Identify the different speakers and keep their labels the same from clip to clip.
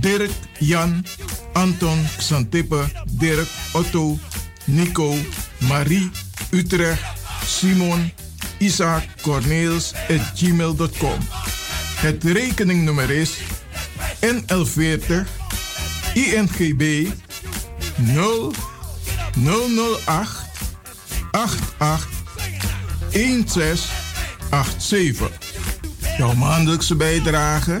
Speaker 1: Dirk, Jan, Anton, Xantippe, Dirk, Otto, Nico, Marie, Utrecht, Simon, Isaac, Corneels at gmail.com. Het rekeningnummer is NL40 INGB 0 008 88 1687. Jouw maandelijkse bijdrage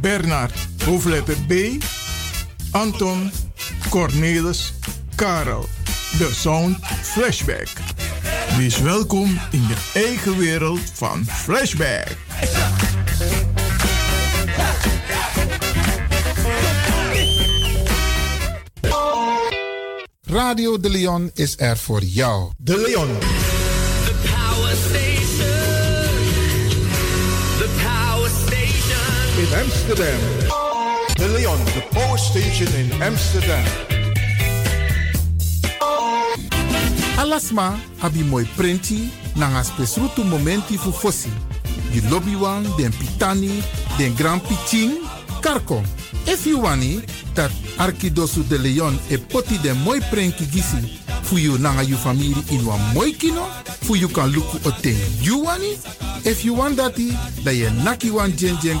Speaker 1: Bernard, hoofdletter B. Anton, Cornelis, Karel. De Sound Flashback. Wees welkom in je eigen wereld van Flashback.
Speaker 2: Radio De Leon is er voor jou.
Speaker 1: De Leon. Amsterdam. De Leon, the power station in Amsterdam.
Speaker 2: Alasma abi moi prenti nanga spesrutu momenti fu fosi. Di lobby den pitani, den grand pitin, karko. If you wani, dat Arkidosu de Leon e poti den moi prenki gisi fu you nanga you family in wan moi kino, fu you kan luku o ten you wani. If you want dati, da ye naki wan jen jen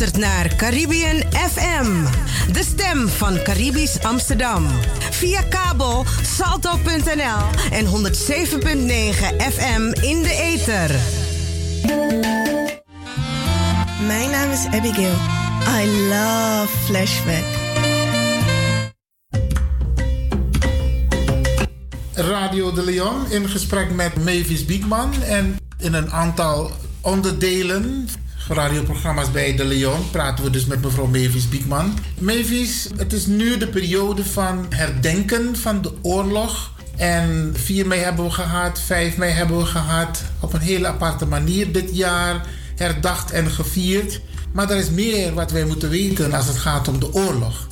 Speaker 3: Luistert naar Caribbean FM, de stem van Caribisch Amsterdam. Via kabel salto.nl en 107.9 FM in de ether.
Speaker 4: Mijn naam is Abigail. I love Flashback.
Speaker 2: Radio de Leon in gesprek met Mavis Biekman. En in een aantal onderdelen, radioprogramma's bij de Leon, praten we dus met mevrouw Mavis Biekman. Mavis, het is nu de periode van herdenken van de oorlog. En 4 mei hebben we gehad, 5 mei hebben we gehad. Op een hele aparte manier dit jaar herdacht en gevierd. Maar er is meer wat wij moeten weten als het gaat om de oorlog.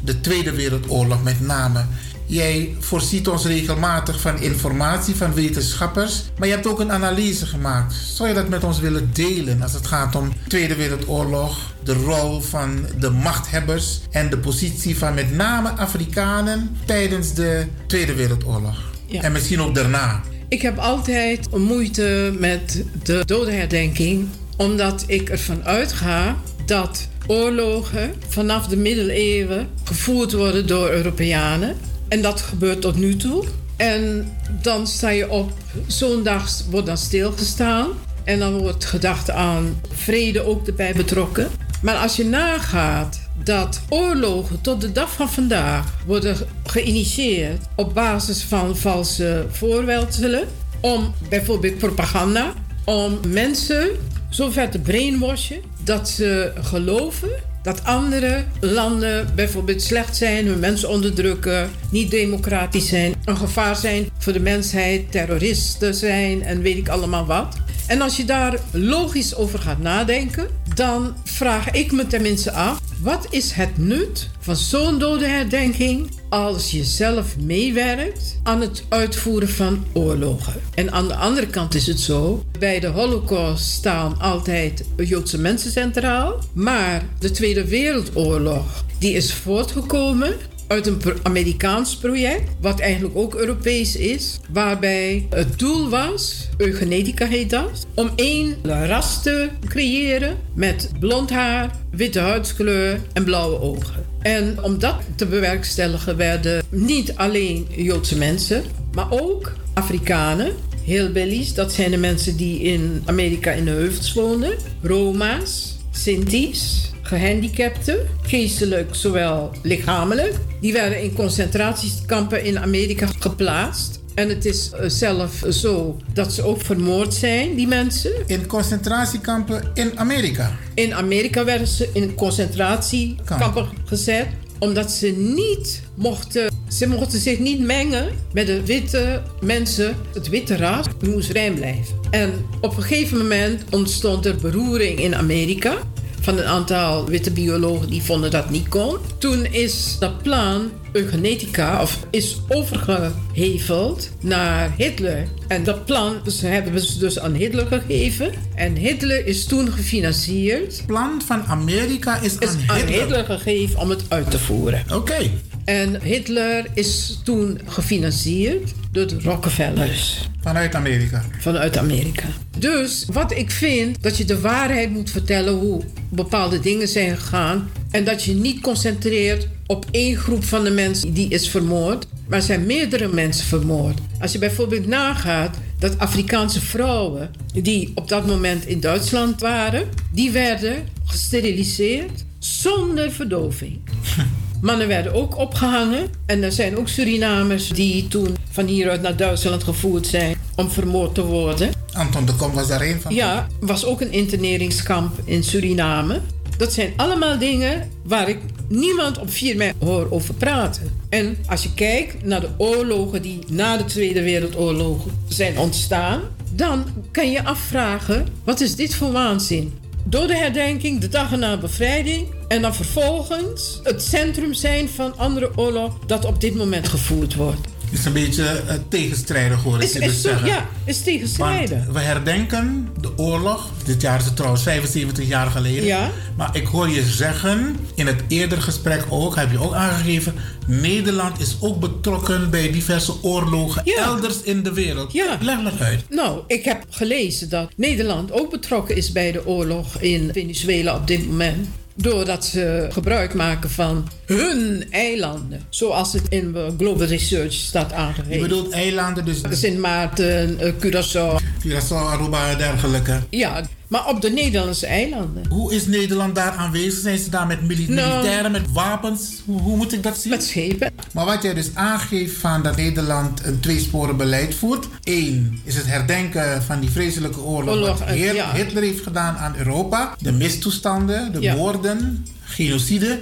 Speaker 2: De Tweede Wereldoorlog met name. Jij voorziet ons regelmatig van informatie van wetenschappers, maar je hebt ook een analyse gemaakt. Zou je dat met ons willen delen als het gaat om Tweede Wereldoorlog, de rol van de machthebbers en de positie van met name Afrikanen tijdens de Tweede Wereldoorlog?
Speaker 5: Ja.
Speaker 2: En misschien ook daarna.
Speaker 5: Ik heb altijd moeite met de dodenherdenking, omdat ik ervan uitga dat oorlogen vanaf de middeleeuwen gevoerd worden door Europeanen. En dat gebeurt tot nu toe. En dan sta je op, zo'n dag wordt dan stilgestaan. En dan wordt gedacht aan vrede ook erbij betrokken. Maar als je nagaat dat oorlogen tot de dag van vandaag worden geïnitieerd op basis van valse voorwenselen, om bijvoorbeeld propaganda, om mensen zover te brainwashen dat ze geloven dat andere landen bijvoorbeeld slecht zijn, hun mensen onderdrukken, niet democratisch zijn, een gevaar zijn voor de mensheid, terroristen zijn en weet ik allemaal wat. En als je daar logisch over gaat nadenken, dan vraag ik me tenminste af: wat is het nut van zo'n dodenherdenking als je zelf meewerkt aan het uitvoeren van oorlogen? En aan de andere kant is het zo: bij de Holocaust staan altijd Joodse mensen centraal, maar de Tweede Wereldoorlog die is voortgekomen uit een Amerikaans project, wat eigenlijk ook Europees is, waarbij het doel was, eugenetica heet dat, om één ras te creëren met blond haar, witte huidskleur en blauwe ogen. En om dat te bewerkstelligen werden niet alleen Joodse mensen, maar ook Afrikanen, hillbillies, dat zijn de mensen die in Amerika in de heuvels wonen, Roma's, Sinti's, gehandicapten, geestelijk zowel lichamelijk. Die werden in concentratiekampen in Amerika geplaatst. En het is eh, zelf zo dat ze ook vermoord zijn, die mensen.
Speaker 2: In concentratiekampen in Amerika.
Speaker 5: In Amerika werden ze in concentratiekampen gezet omdat ze niet mochten, ze mochten zich niet mengen met de witte mensen, het witte ras. Moest rein blijven. En op een gegeven moment ontstond er beroering in Amerika van een aantal witte biologen die vonden dat niet kon. Toen is dat plan eugenetica of is overgeheveld naar Hitler. En dat plan dus, hebben ze dus aan Hitler gegeven. En Hitler is toen gefinancierd.
Speaker 2: Het plan van Amerika is,
Speaker 5: Is
Speaker 2: aan
Speaker 5: aan
Speaker 2: Hitler.
Speaker 5: Hitler gegeven om het uit te voeren.
Speaker 2: Oké.
Speaker 5: En Hitler is toen gefinancierd door de Rockefellers
Speaker 2: Vanuit Amerika.
Speaker 5: vanuit Amerika. Dus wat ik vind, dat je de waarheid moet vertellen hoe bepaalde dingen zijn gegaan. En dat je niet concentreert op één groep van de mensen die is vermoord. Maar er zijn meerdere mensen vermoord. Als je bijvoorbeeld nagaat dat Afrikaanse vrouwen die op dat moment in Duitsland waren, die werden gesteriliseerd zonder verdoving. Mannen werden ook opgehangen. En er zijn ook Surinamers die toen van hieruit naar Duitsland gevoerd zijn om vermoord te worden.
Speaker 2: Anton de Kom was daar een van.
Speaker 5: Ja, was ook een interneringskamp in Suriname. Dat zijn allemaal dingen waar ik niemand op 4 mei hoor over praten. En als je kijkt naar de oorlogen die na de Tweede Wereldoorlog zijn ontstaan, dan kan je afvragen: wat is dit voor waanzin? Door de herdenking, de dagen na bevrijding en dan vervolgens het centrum zijn van andere oorlog dat op dit moment gevoerd wordt.
Speaker 2: Het is een beetje uh, tegenstrijdig hoor ik
Speaker 5: Is,
Speaker 2: je dus
Speaker 5: is, zo-
Speaker 2: zeggen.
Speaker 5: ja, is
Speaker 2: Want
Speaker 5: tegenstrijdig.
Speaker 2: we herdenken de oorlog. Dit jaar is het trouwens 75 jaar geleden.
Speaker 5: Ja.
Speaker 2: Maar ik hoor je zeggen, in het eerdere gesprek ook, heb je ook aangegeven... Nederland is ook betrokken bij diverse oorlogen
Speaker 5: Ja.
Speaker 2: elders in de wereld.
Speaker 5: Ja.
Speaker 2: Leg dat uit.
Speaker 5: Nou, ik heb gelezen dat Nederland ook betrokken is bij de oorlog in Venezuela op dit moment. Doordat ze gebruik maken van hun eilanden. Zoals het in Global Research staat
Speaker 2: Je
Speaker 5: aangegeven.
Speaker 2: bedoelt eilanden, dus
Speaker 5: Sint Maarten, eh, Curaçao.
Speaker 2: Curaçao, Aruba en dergelijke.
Speaker 5: Ja, maar op de Nederlandse eilanden.
Speaker 2: Hoe is Nederland daar aanwezig? Zijn ze daar met
Speaker 5: Nou.
Speaker 2: militairen, met wapens? Hoe, hoe moet ik dat zien?
Speaker 5: Met schepen.
Speaker 2: Maar wat jij dus aangeeft van dat Nederland een tweesporen beleid voert. Eén is het herdenken van die vreselijke oorlog,
Speaker 5: Oorlog,
Speaker 2: wat Heer-
Speaker 5: ja.
Speaker 2: Hitler heeft gedaan aan Europa. De mistoestanden, de
Speaker 5: Ja.
Speaker 2: moorden, genocide.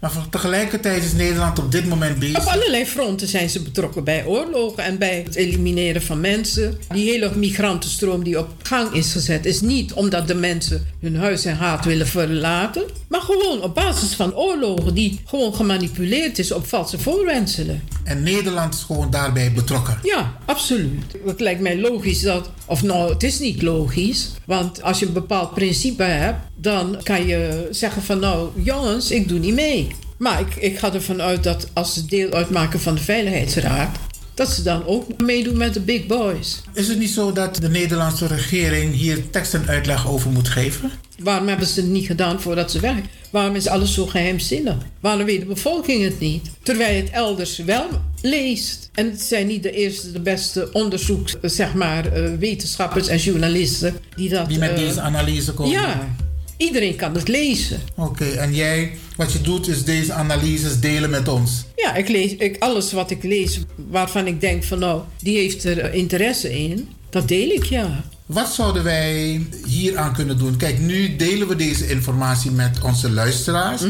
Speaker 2: Maar tegelijkertijd is Nederland op dit moment
Speaker 5: Op
Speaker 2: bezig.
Speaker 5: allerlei fronten zijn ze betrokken bij oorlogen en bij het elimineren van mensen. Die hele migrantenstroom die op gang is gezet, is niet omdat de mensen hun huis en haat willen verlaten, maar gewoon op basis van oorlogen die gewoon gemanipuleerd is op valse voorwenselen.
Speaker 2: En Nederland is gewoon daarbij betrokken.
Speaker 5: Ja, absoluut. Het lijkt mij logisch dat. Of nou, het is niet logisch. Want als je een bepaald principe hebt, dan kan je zeggen van nou, jongens, ik doe niet mee. Maar ik, ik ga ervan uit dat als ze deel uitmaken van de Veiligheidsraad, dat ze dan ook meedoen met de big boys.
Speaker 2: Is het niet zo dat de Nederlandse regering hier tekst en uitleg over moet geven?
Speaker 5: Waarom hebben ze het niet gedaan voordat ze weg? Waarom is alles zo geheimzinnig? Waarom weet de bevolking het niet? Terwijl je het elders wel leest. En het zijn niet de eerste, de beste onderzoeks, eh, zeg maar, eh, wetenschappers en journalisten die dat.
Speaker 2: Die met
Speaker 5: eh,
Speaker 2: deze analyse komen?
Speaker 5: Ja, iedereen kan het lezen.
Speaker 2: Oké, en jij, wat je doet, is deze analyses delen met ons.
Speaker 5: Ja, ik lees ik, alles wat ik lees waarvan ik denk van nou, die heeft er interesse in, dat deel ik ja.
Speaker 2: Wat zouden wij hier aan kunnen doen? Kijk, nu delen we deze informatie met onze luisteraars.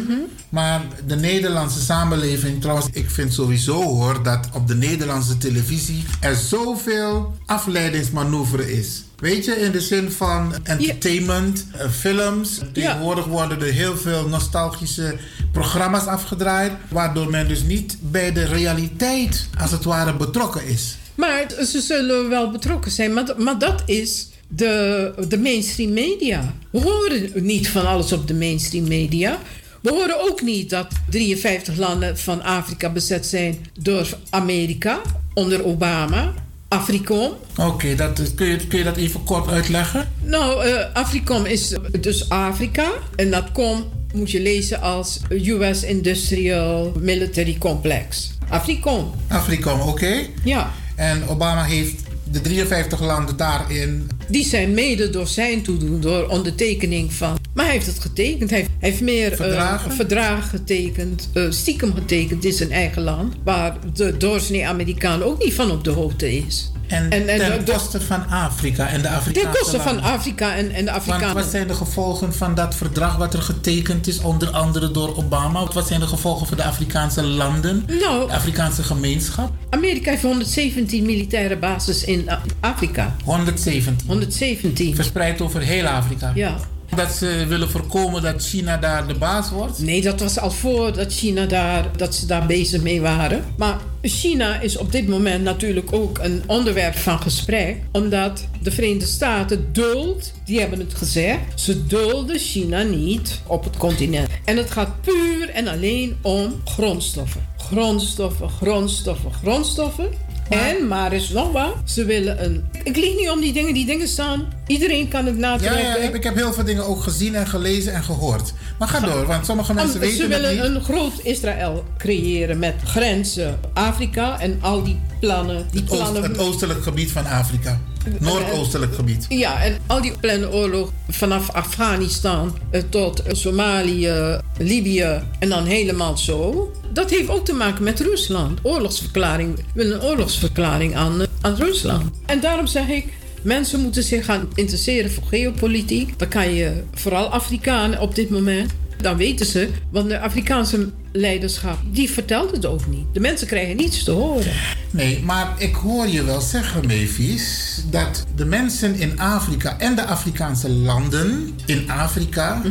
Speaker 2: Maar de Nederlandse samenleving, trouwens, ik vind sowieso hoor dat op de Nederlandse televisie er zoveel afleidingsmanoeuvre is. Weet je, in de zin van entertainment, eh, films. Tegenwoordig worden er heel veel nostalgische programma's afgedraaid. Waardoor men dus niet bij de realiteit, als het ware, betrokken is.
Speaker 5: Maar ze zullen wel betrokken zijn, maar, maar dat is de, de mainstream media. We horen niet van alles op de mainstream media. We horen ook niet dat 53 landen van Afrika bezet zijn door Amerika onder Obama. Africom.
Speaker 2: Oké, dat kun, je, kun je dat even kort uitleggen?
Speaker 5: Nou, eh Africom is dus Afrika. En dat com moet je lezen als US Industrial Military Complex. Africom.
Speaker 2: Africom, oké.
Speaker 5: Ja.
Speaker 2: En Obama heeft de 53 landen daarin.
Speaker 5: Die zijn mede door zijn toedoen, door ondertekening van. Maar hij heeft het getekend. Hij heeft, meer eh,
Speaker 2: Verdragen?
Speaker 5: verdragen getekend, eh, stiekem getekend in zijn eigen land. Waar de doorsnee Amerikaan ook niet van op de hoogte is.
Speaker 2: En,
Speaker 5: En- en
Speaker 2: ten
Speaker 5: de-
Speaker 2: koste van Afrika en de Afrikaanse
Speaker 5: Ten koste van. Afrika en, en de
Speaker 2: Want
Speaker 5: Afrikanen.
Speaker 2: wat zijn de gevolgen van dat verdrag wat er getekend is, onder andere door Obama? Wat zijn de gevolgen voor de Afrikaanse landen,
Speaker 5: Nou,
Speaker 2: de Afrikaanse gemeenschap?
Speaker 5: Amerika heeft 117 militaire bases in Afrika.
Speaker 2: 117.
Speaker 5: 117.
Speaker 2: Verspreid over heel Afrika.
Speaker 5: Ja.
Speaker 2: Dat ze willen voorkomen dat China daar de baas wordt?
Speaker 5: Nee, dat was al voordat China daar, dat ze daar bezig mee waren. Maar China is op dit moment natuurlijk ook een onderwerp van gesprek. Omdat de Verenigde Staten duld, die hebben het gezegd, ze dulden China niet op het continent. En het gaat puur en alleen om grondstoffen. Grondstoffen, grondstoffen, grondstoffen. En, maar is nog wat. Ze willen een... Ik lieg niet om die dingen. Die dingen staan... Iedereen kan het
Speaker 2: Ja,
Speaker 5: natrekken.
Speaker 2: ja, ik, ik heb heel veel dingen ook gezien en gelezen en gehoord. Maar ga door, want sommige mensen
Speaker 5: Om-
Speaker 2: weten
Speaker 5: Ze
Speaker 2: het
Speaker 5: willen
Speaker 2: niet.
Speaker 5: een groot Israël creëren met grenzen Afrika en al die plannen. Die
Speaker 2: Oost-
Speaker 5: plannen
Speaker 2: het oostelijk gebied van Afrika. Noordoostelijk gebied.
Speaker 5: ja, en al die plannen oorlog vanaf Afghanistan eh, tot eh, Somalië, Libië en dan helemaal zo. Dat heeft ook te maken met Rusland. Oorlogsverklaring. Een oorlogsverklaring aan, eh, aan Rusland. En daarom zeg ik. Mensen moeten zich gaan interesseren voor geopolitiek. Dan kan je vooral Afrikanen op dit moment. Dan weten ze, want de Afrikaanse leiderschap, die vertelt het ook niet. De mensen krijgen niets te horen.
Speaker 2: Nee, maar ik hoor je wel zeggen, Mavis, dat de mensen in Afrika en de Afrikaanse landen in Afrika,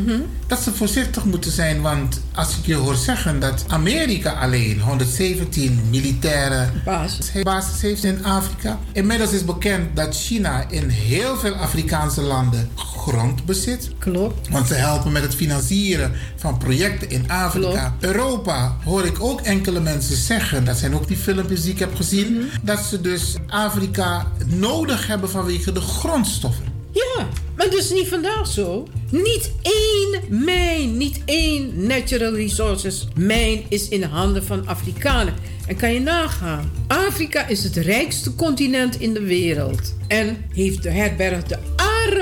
Speaker 2: dat ze voorzichtig moeten zijn. Want als ik je hoor zeggen dat Amerika alleen 117 militaire
Speaker 5: Basis.
Speaker 2: basis heeft in Afrika. Inmiddels is bekend dat China in heel veel Afrikaanse landen grond bezit.
Speaker 5: Klopt.
Speaker 2: Want ze helpen met het financieren van projecten in Afrika. Europa hoor ik ook enkele mensen zeggen, dat zijn ook die filmpjes die ik heb gezien, dat ze dus Afrika nodig hebben vanwege de grondstoffen.
Speaker 5: Ja, maar dat is niet vandaag zo. Niet één mijn, niet één natural resources mijn is in de handen van Afrikanen. En kan je nagaan, Afrika is het rijkste continent in de wereld. En heeft de herberg de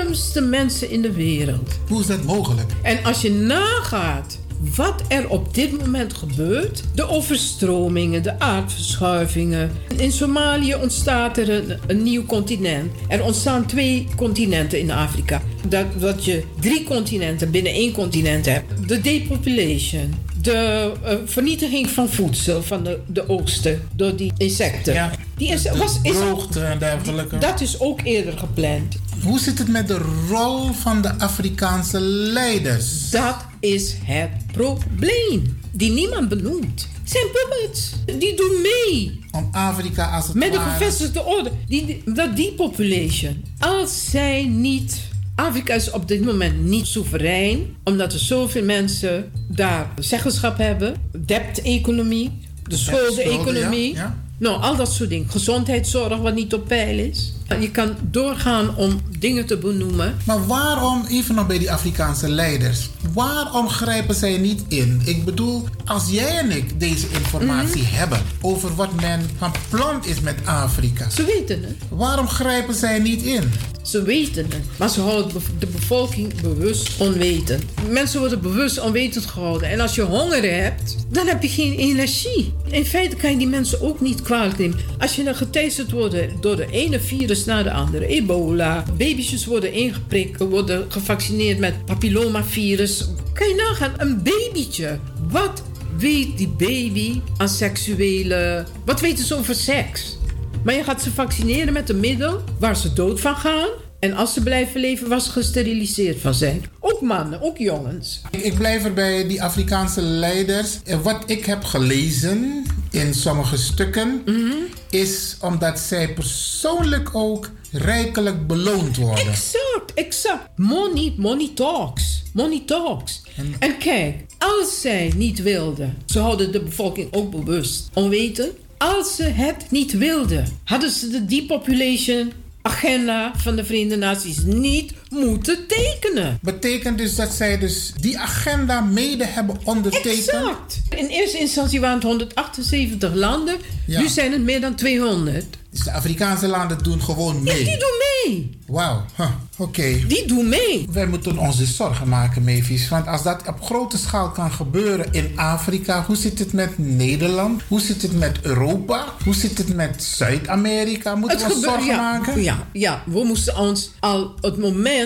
Speaker 5: armste mensen in de wereld.
Speaker 2: Hoe is dat mogelijk?
Speaker 5: En als je nagaat wat er op dit moment gebeurt, de overstromingen, de aardverschuivingen. In Somalië ontstaat er een, een nieuw continent. Er ontstaan twee continenten in Afrika. Dat, dat je drie continenten binnen één continent hebt. De depopulation. De eh, vernietiging van voedsel van de, de oosten door die insecten.
Speaker 2: Ja.
Speaker 5: Die is,
Speaker 2: De
Speaker 5: was, is,
Speaker 2: droogte en dergelijke.
Speaker 5: dat is ook eerder gepland.
Speaker 2: Hoe zit het met de rol van de Afrikaanse leiders?
Speaker 5: Dat is het probleem. Die niemand benoemt. Zijn puppets. Die doen mee.
Speaker 2: Om Afrika als het
Speaker 5: Met de gevestigde orde. Die, dat die population. Als zij niet. Afrika is op dit moment niet soeverein. Omdat er zoveel mensen daar zeggenschap hebben. Debt-economie. De schuldeneconomie.
Speaker 2: ja, ja.
Speaker 5: Nou, al dat soort dingen. Gezondheidszorg wat niet op peil is. Je kan doorgaan om dingen te benoemen.
Speaker 2: Maar waarom, even nog bij die Afrikaanse leiders, waarom grijpen zij niet in? Ik bedoel, als jij en ik deze informatie
Speaker 5: Mhm.
Speaker 2: hebben over wat men van plan is met Afrika,
Speaker 5: Ze weten het.
Speaker 2: waarom grijpen zij niet in?
Speaker 5: Ze weten het, maar ze houden de bevolking bewust onwetend. Mensen worden bewust onwetend gehouden. En als je honger hebt, dan heb je geen energie. In feite kan je die mensen ook niet kwalijk nemen. Als je dan geteisterd wordt door de ene virus naar de andere, ebola, baby's worden ingeprikt, worden gevaccineerd met papillomavirus. Kan je nagaan, een babytje. Wat weet die baby aan seksuele... Wat weten ze over seks? Maar je gaat ze vaccineren met een middel waar ze dood van gaan. En als ze blijven leven, ze gesteriliseerd van zijn. Ook mannen, ook jongens.
Speaker 2: Ik, blijf er bij die Afrikaanse leiders. Wat ik heb gelezen in sommige stukken,
Speaker 5: Mhm.
Speaker 2: is omdat zij persoonlijk ook rijkelijk beloond worden.
Speaker 5: Exact, exact. Money, money talks. Money talks. En kijk, als zij niet wilden, ze houden de bevolking ook bewust, onwetend. Als ze het niet wilden, hadden ze de depopulation agenda van de Verenigde Naties niet moeten tekenen.
Speaker 2: Betekent dus dat zij dus die agenda mede hebben ondertekend?
Speaker 5: Exact. In eerste instantie waren het 178 landen.
Speaker 2: Ja.
Speaker 5: Nu zijn het meer dan 200.
Speaker 2: Dus de Afrikaanse landen doen gewoon mee.
Speaker 5: Die doen mee.
Speaker 2: Wauw, huh, oké.
Speaker 5: Die doen mee.
Speaker 2: Wij moeten ons dus zorgen maken, Mavis. Want als dat op grote schaal kan gebeuren in Afrika, hoe zit het met Nederland? Hoe zit het met Europa? Hoe zit het met Zuid-Amerika? Moeten we ons zorgen
Speaker 5: ja,
Speaker 2: maken?
Speaker 5: Ja, ja, we moesten ons al het moment.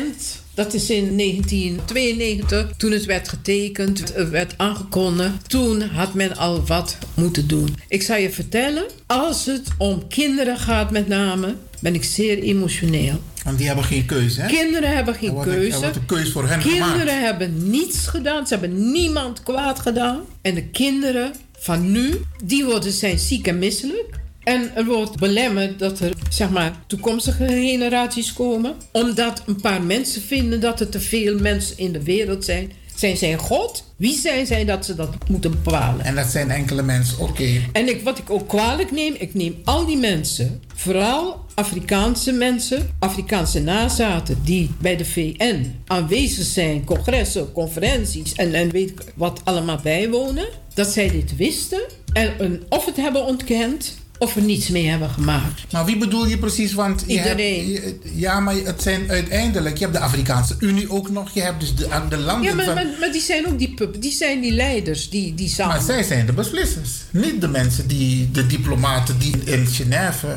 Speaker 5: Dat is in 1992, toen het werd getekend, het werd aangekondigd. Toen had men al wat moeten doen. Ik zal je vertellen, als het om kinderen gaat met name, ben ik zeer emotioneel.
Speaker 2: Want die hebben geen keuze, hè?
Speaker 5: Kinderen hebben geen
Speaker 2: wordt een- er
Speaker 5: keuze.
Speaker 2: wordt een keuze voor hen
Speaker 5: Kinderen
Speaker 2: gemaakt.
Speaker 5: hebben niets gedaan. Ze hebben niemand kwaad gedaan. En de kinderen van nu, die worden, zijn ziek en misselijk. En er wordt belemmerd dat er zeg maar, toekomstige generaties komen. Omdat een paar mensen vinden dat er te veel mensen in de wereld zijn. Zijn zij God? Wie zijn zij dat ze dat moeten bepalen?
Speaker 2: En dat zijn enkele mensen, oké.
Speaker 5: En ik, wat ik ook kwalijk neem, ik neem al die mensen, vooral Afrikaanse mensen, Afrikaanse nazaten die bij de VN aanwezig zijn, congressen, conferenties en, en weet ik wat allemaal bijwonen, dat zij dit wisten en een, of het hebben ontkend of er niets mee hebben gemaakt.
Speaker 2: Maar wie bedoel je precies? Want je
Speaker 5: Iedereen.
Speaker 2: Hebt, ja, maar het zijn uiteindelijk... Je hebt de Afrikaanse Unie ook nog. Je hebt dus de, de landen
Speaker 5: Ja, maar,
Speaker 2: van...
Speaker 5: maar, maar die zijn ook die, die zijn die leiders die, die samen.
Speaker 2: Maar zij zijn de beslissers. Niet de mensen die, de diplomaten die in Genève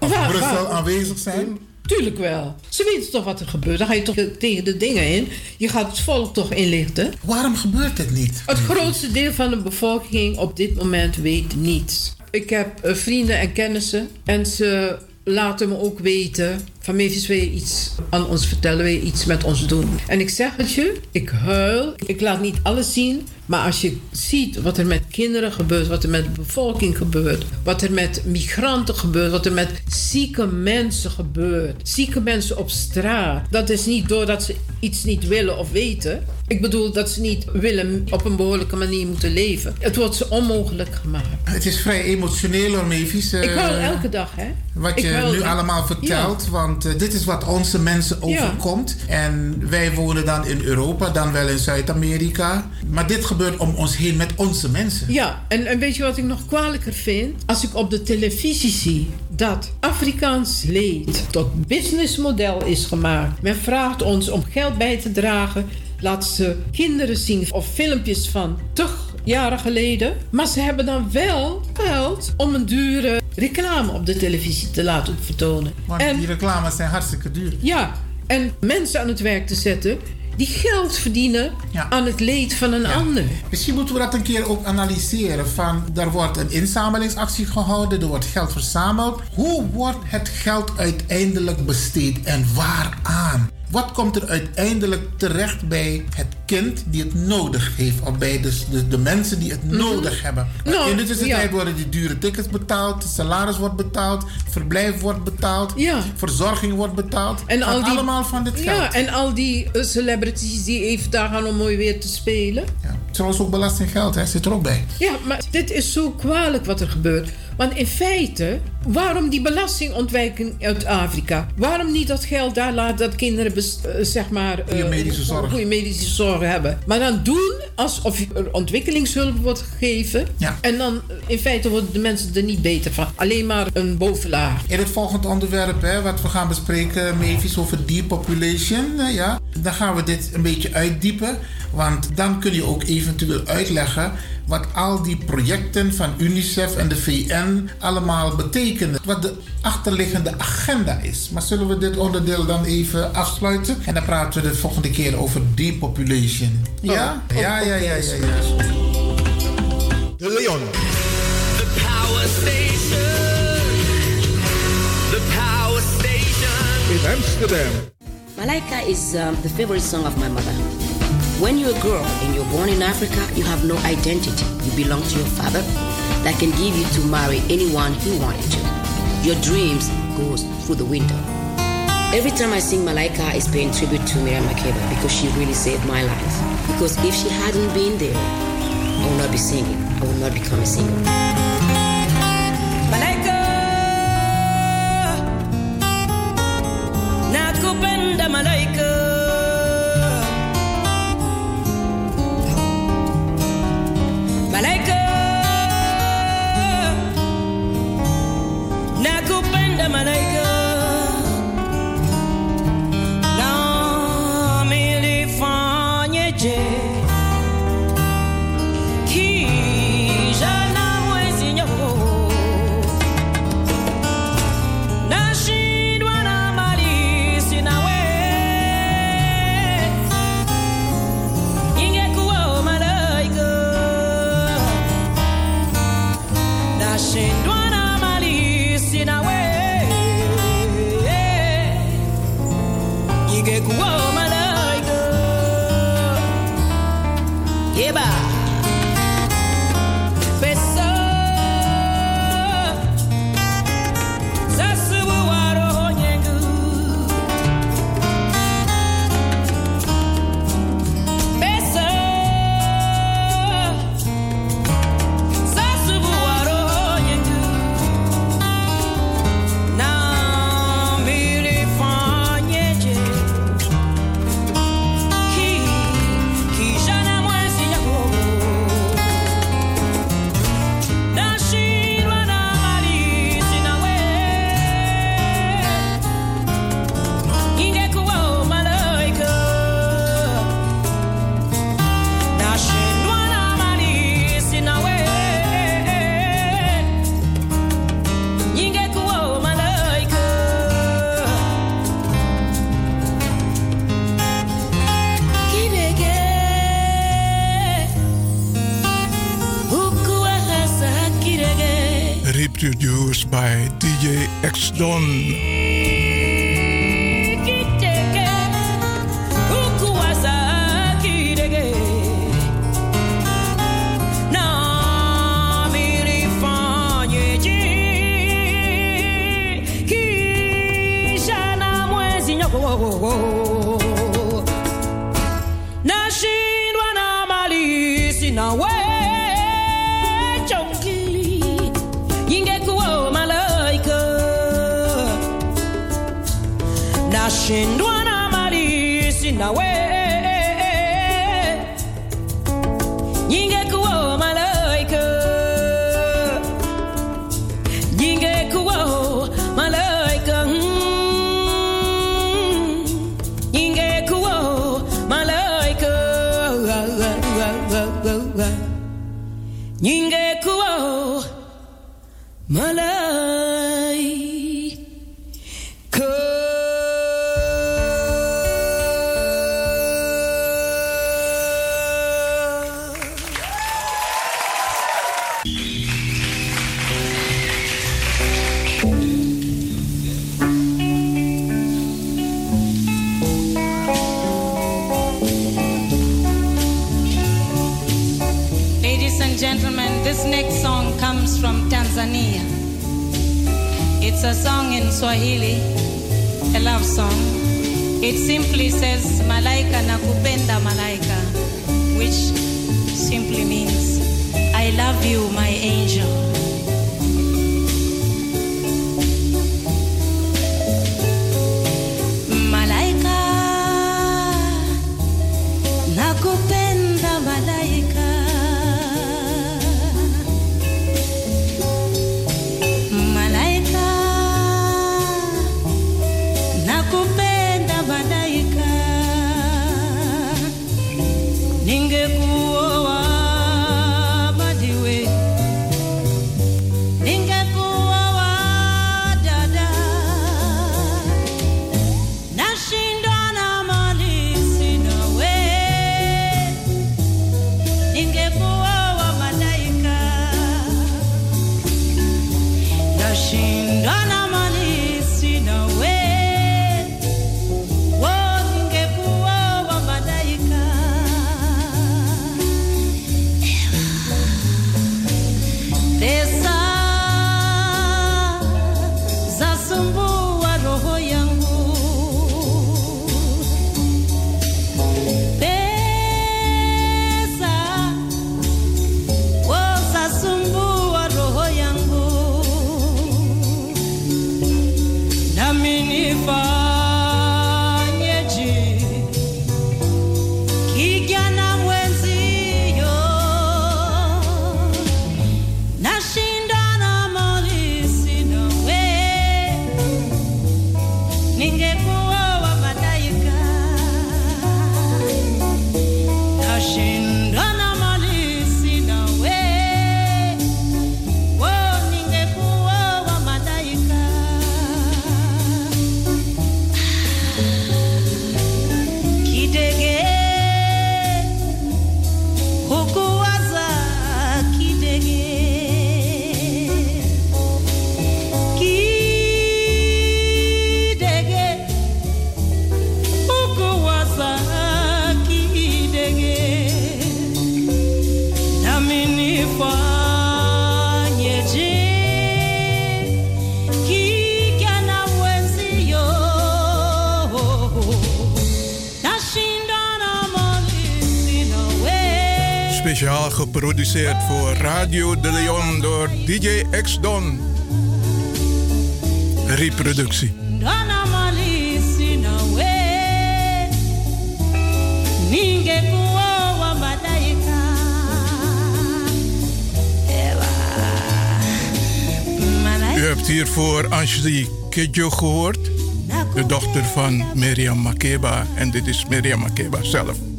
Speaker 2: of Brussel
Speaker 5: waar-
Speaker 2: aanwezig zijn.
Speaker 5: Tuurlijk wel. Ze weten toch wat er gebeurt. Dan ga je toch tegen de dingen in. Je gaat het volk toch inlichten.
Speaker 2: Waarom gebeurt het niet?
Speaker 5: Het grootste deel van de bevolking op dit moment weet niets. Ik heb eh, vrienden en kennissen en ze laten me ook weten van Mavis wil je iets aan ons vertellen, wil je iets met ons doen. En ik zeg het je, ik huil, ik laat niet alles zien, maar als je ziet wat er met kinderen gebeurt, wat er met de bevolking gebeurt, wat er met migranten gebeurt, wat er met zieke mensen gebeurt, zieke mensen op straat, dat is niet doordat ze iets niet willen of weten. Ik bedoel dat ze niet willen op een behoorlijke manier moeten leven. Het wordt ze onmogelijk gemaakt.
Speaker 2: Het is vrij emotioneel hoor, Mavis. eh,
Speaker 5: ik huil elke dag, hè?
Speaker 2: Wat
Speaker 5: Ik
Speaker 2: je nu allemaal vertelt, want eh, dit is wat onze mensen overkomt. En wij wonen dan in Europa, dan wel in Zuid-Amerika. Maar dit gebeurt om ons heen met onze mensen.
Speaker 5: Ja, en, en weet je wat ik nog kwalijker vind? Als ik op de televisie zie dat Afrikaans leed tot businessmodel is gemaakt. Men vraagt ons om geld bij te dragen. Laat ze kinderen zien of filmpjes van tig jaren geleden. Maar ze hebben dan wel geld om een dure reclame op de televisie te laten vertonen.
Speaker 2: Want
Speaker 5: En-
Speaker 2: die reclames zijn hartstikke duur.
Speaker 5: Ja, en mensen aan het werk te zetten die geld verdienen
Speaker 2: Ja.
Speaker 5: aan het leed van een ander.
Speaker 2: Misschien moeten we dat een keer ook analyseren. Van, er wordt een inzamelingsactie gehouden, er wordt geld verzameld. Hoe wordt het geld uiteindelijk besteed en waaraan? Wat komt er uiteindelijk terecht bij het kind die het nodig heeft? Of bij de, de, de mensen die het nodig hebben?
Speaker 5: Nou,
Speaker 2: In de tussentijd
Speaker 5: ja.
Speaker 2: worden die dure tickets betaald, salaris wordt betaald, verblijf wordt betaald,
Speaker 5: Ja.
Speaker 2: verzorging wordt betaald.
Speaker 5: En
Speaker 2: Gaat
Speaker 5: al die,
Speaker 2: allemaal van dit geld.
Speaker 5: Ja, en al die eh, celebrities die even daar gaan om mooi weer te spelen.
Speaker 2: Ja. Trouwens ook belastinggeld, hè, zit er ook bij.
Speaker 5: Ja, maar dit is zo kwalijk wat er gebeurt. Want in feite, waarom die belastingontwijking uit Afrika? Waarom niet dat geld daar laten dat kinderen eh, zeg maar... eh,
Speaker 2: Goede medische zorg.
Speaker 5: goede medische zorg hebben. Maar dan doen alsof er ontwikkelingshulp wordt gegeven.
Speaker 2: Ja.
Speaker 5: En dan eh, in feite worden de mensen er niet beter van. Alleen maar een bovenlaag.
Speaker 2: In het volgende onderwerp, hè, wat we gaan bespreken, Mavis, over depopulation, ja, dan gaan we dit een beetje uitdiepen. Want dan kun je ook eventueel uitleggen wat al die projecten van UNICEF en de VN allemaal betekenen. Wat de achterliggende agenda is. Maar zullen we dit onderdeel dan even afsluiten? En dan praten we de volgende keer over depopulation. Ja?
Speaker 5: Oh,
Speaker 2: Ja, ja, ja, ja, ja.
Speaker 6: De Leon.
Speaker 7: The power station. The power station.
Speaker 8: In Amsterdam.
Speaker 9: Malaika is um, the favorite song of my mother. When you're a girl and you're born in Africa, you have no identity. You belong to your father that can give you to marry anyone he wanted to. Your dreams goes through the window. Every time I sing Malaika, it's paying tribute to Miriam Makeba because she really saved my life. Because if she hadn't been there, I would not be singing. I would not become a singer.
Speaker 10: Malaika nakupenda Malaika a song in Swahili, a love song. It simply says Malaika nakupenda Malaika, which simply means I love you, my angel.
Speaker 1: Radio de Leon door DJ X Don. Reproductie. U hebt hiervoor Ashley Kidjo gehoord, de dochter van Miriam Makeba. En dit is Miriam Makeba zelf.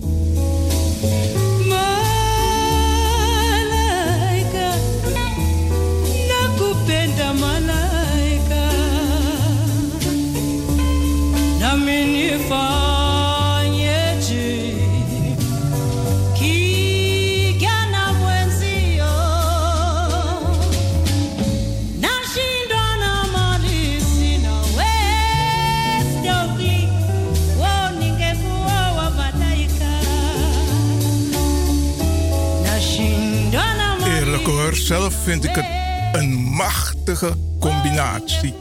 Speaker 10: Nakupenda malaika. Nami nifanyeje kijana mwenzio. Nashindwa na mali sina we stoki wo ningekuwa wa malaika nashindwa na
Speaker 1: Eerlijk hoor, zelf vind ik het een machtige combinatie.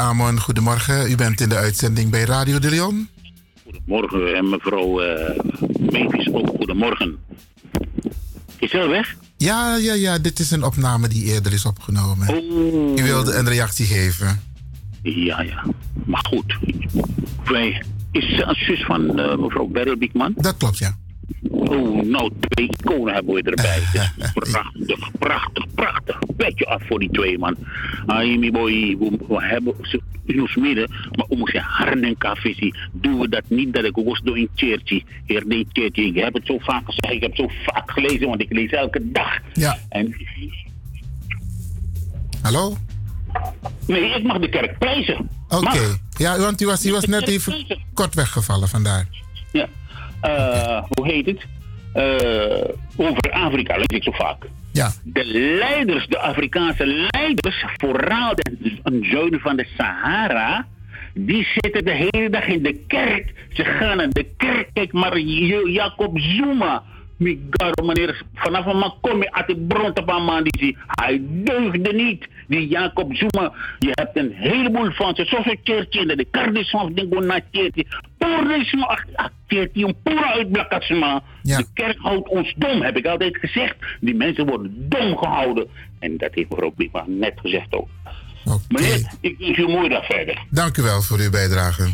Speaker 2: Amon, goedemorgen. U bent in de uitzending bij Radio de Leon.
Speaker 11: Morgen en mevrouw uh, ook goedemorgen. Is ze al weg?
Speaker 2: Ja, ja, ja. Dit is een opname die eerder is opgenomen.
Speaker 11: Oh.
Speaker 2: U wilde een reactie geven.
Speaker 11: Ja, ja. Maar goed. Wij, is ze een zus van uh, mevrouw Beryl Biekman?
Speaker 2: Dat klopt, ja.
Speaker 11: Oh, nou, twee iconen hebben we erbij. Dus prachtig, prachtig, prachtig. Petje af voor die twee, man. Aimi boy, we, hebben ze in ons midden, maar om onze harden visie doen we dat niet dat ik ook door een cheertje, heer de cheertje. Ik heb het zo vaak gezegd, ik heb het zo vaak gelezen, want ik lees elke dag.
Speaker 2: Ja.
Speaker 11: En,
Speaker 2: Hallo?
Speaker 11: nee, ik mag de kerk prijzen.
Speaker 2: Oké. Ja, want u was, u was net even kort weggevallen vandaar.
Speaker 11: Ja. Eh, Hoe heet het? Eh, over Afrika lees ik zo vaak.
Speaker 2: Ja.
Speaker 11: De leiders, de Afrikaanse leiders, vooral de een van de Sahara, die zitten de hele dag in de kerk. Ze gaan naar de kerk. Kijk maar, Jacob Zuma. Migaro, meneer, vanaf een man kom je uit de bron op een man die zie. Hij deugde niet. Die Jacob Zuma, je hebt een heleboel van ze. Zoals een keertje, de kardisman, denk ik, na keertje. Poerisme, keertje, een poera uitblakasma. De kerk houdt ons dom, heb ik altijd gezegd. Die mensen worden dom gehouden. En dat heeft mevrouw Biekma net gezegd ook. Meneer, ik wens u een mooie dag verder.
Speaker 2: Dank u wel voor uw bijdrage.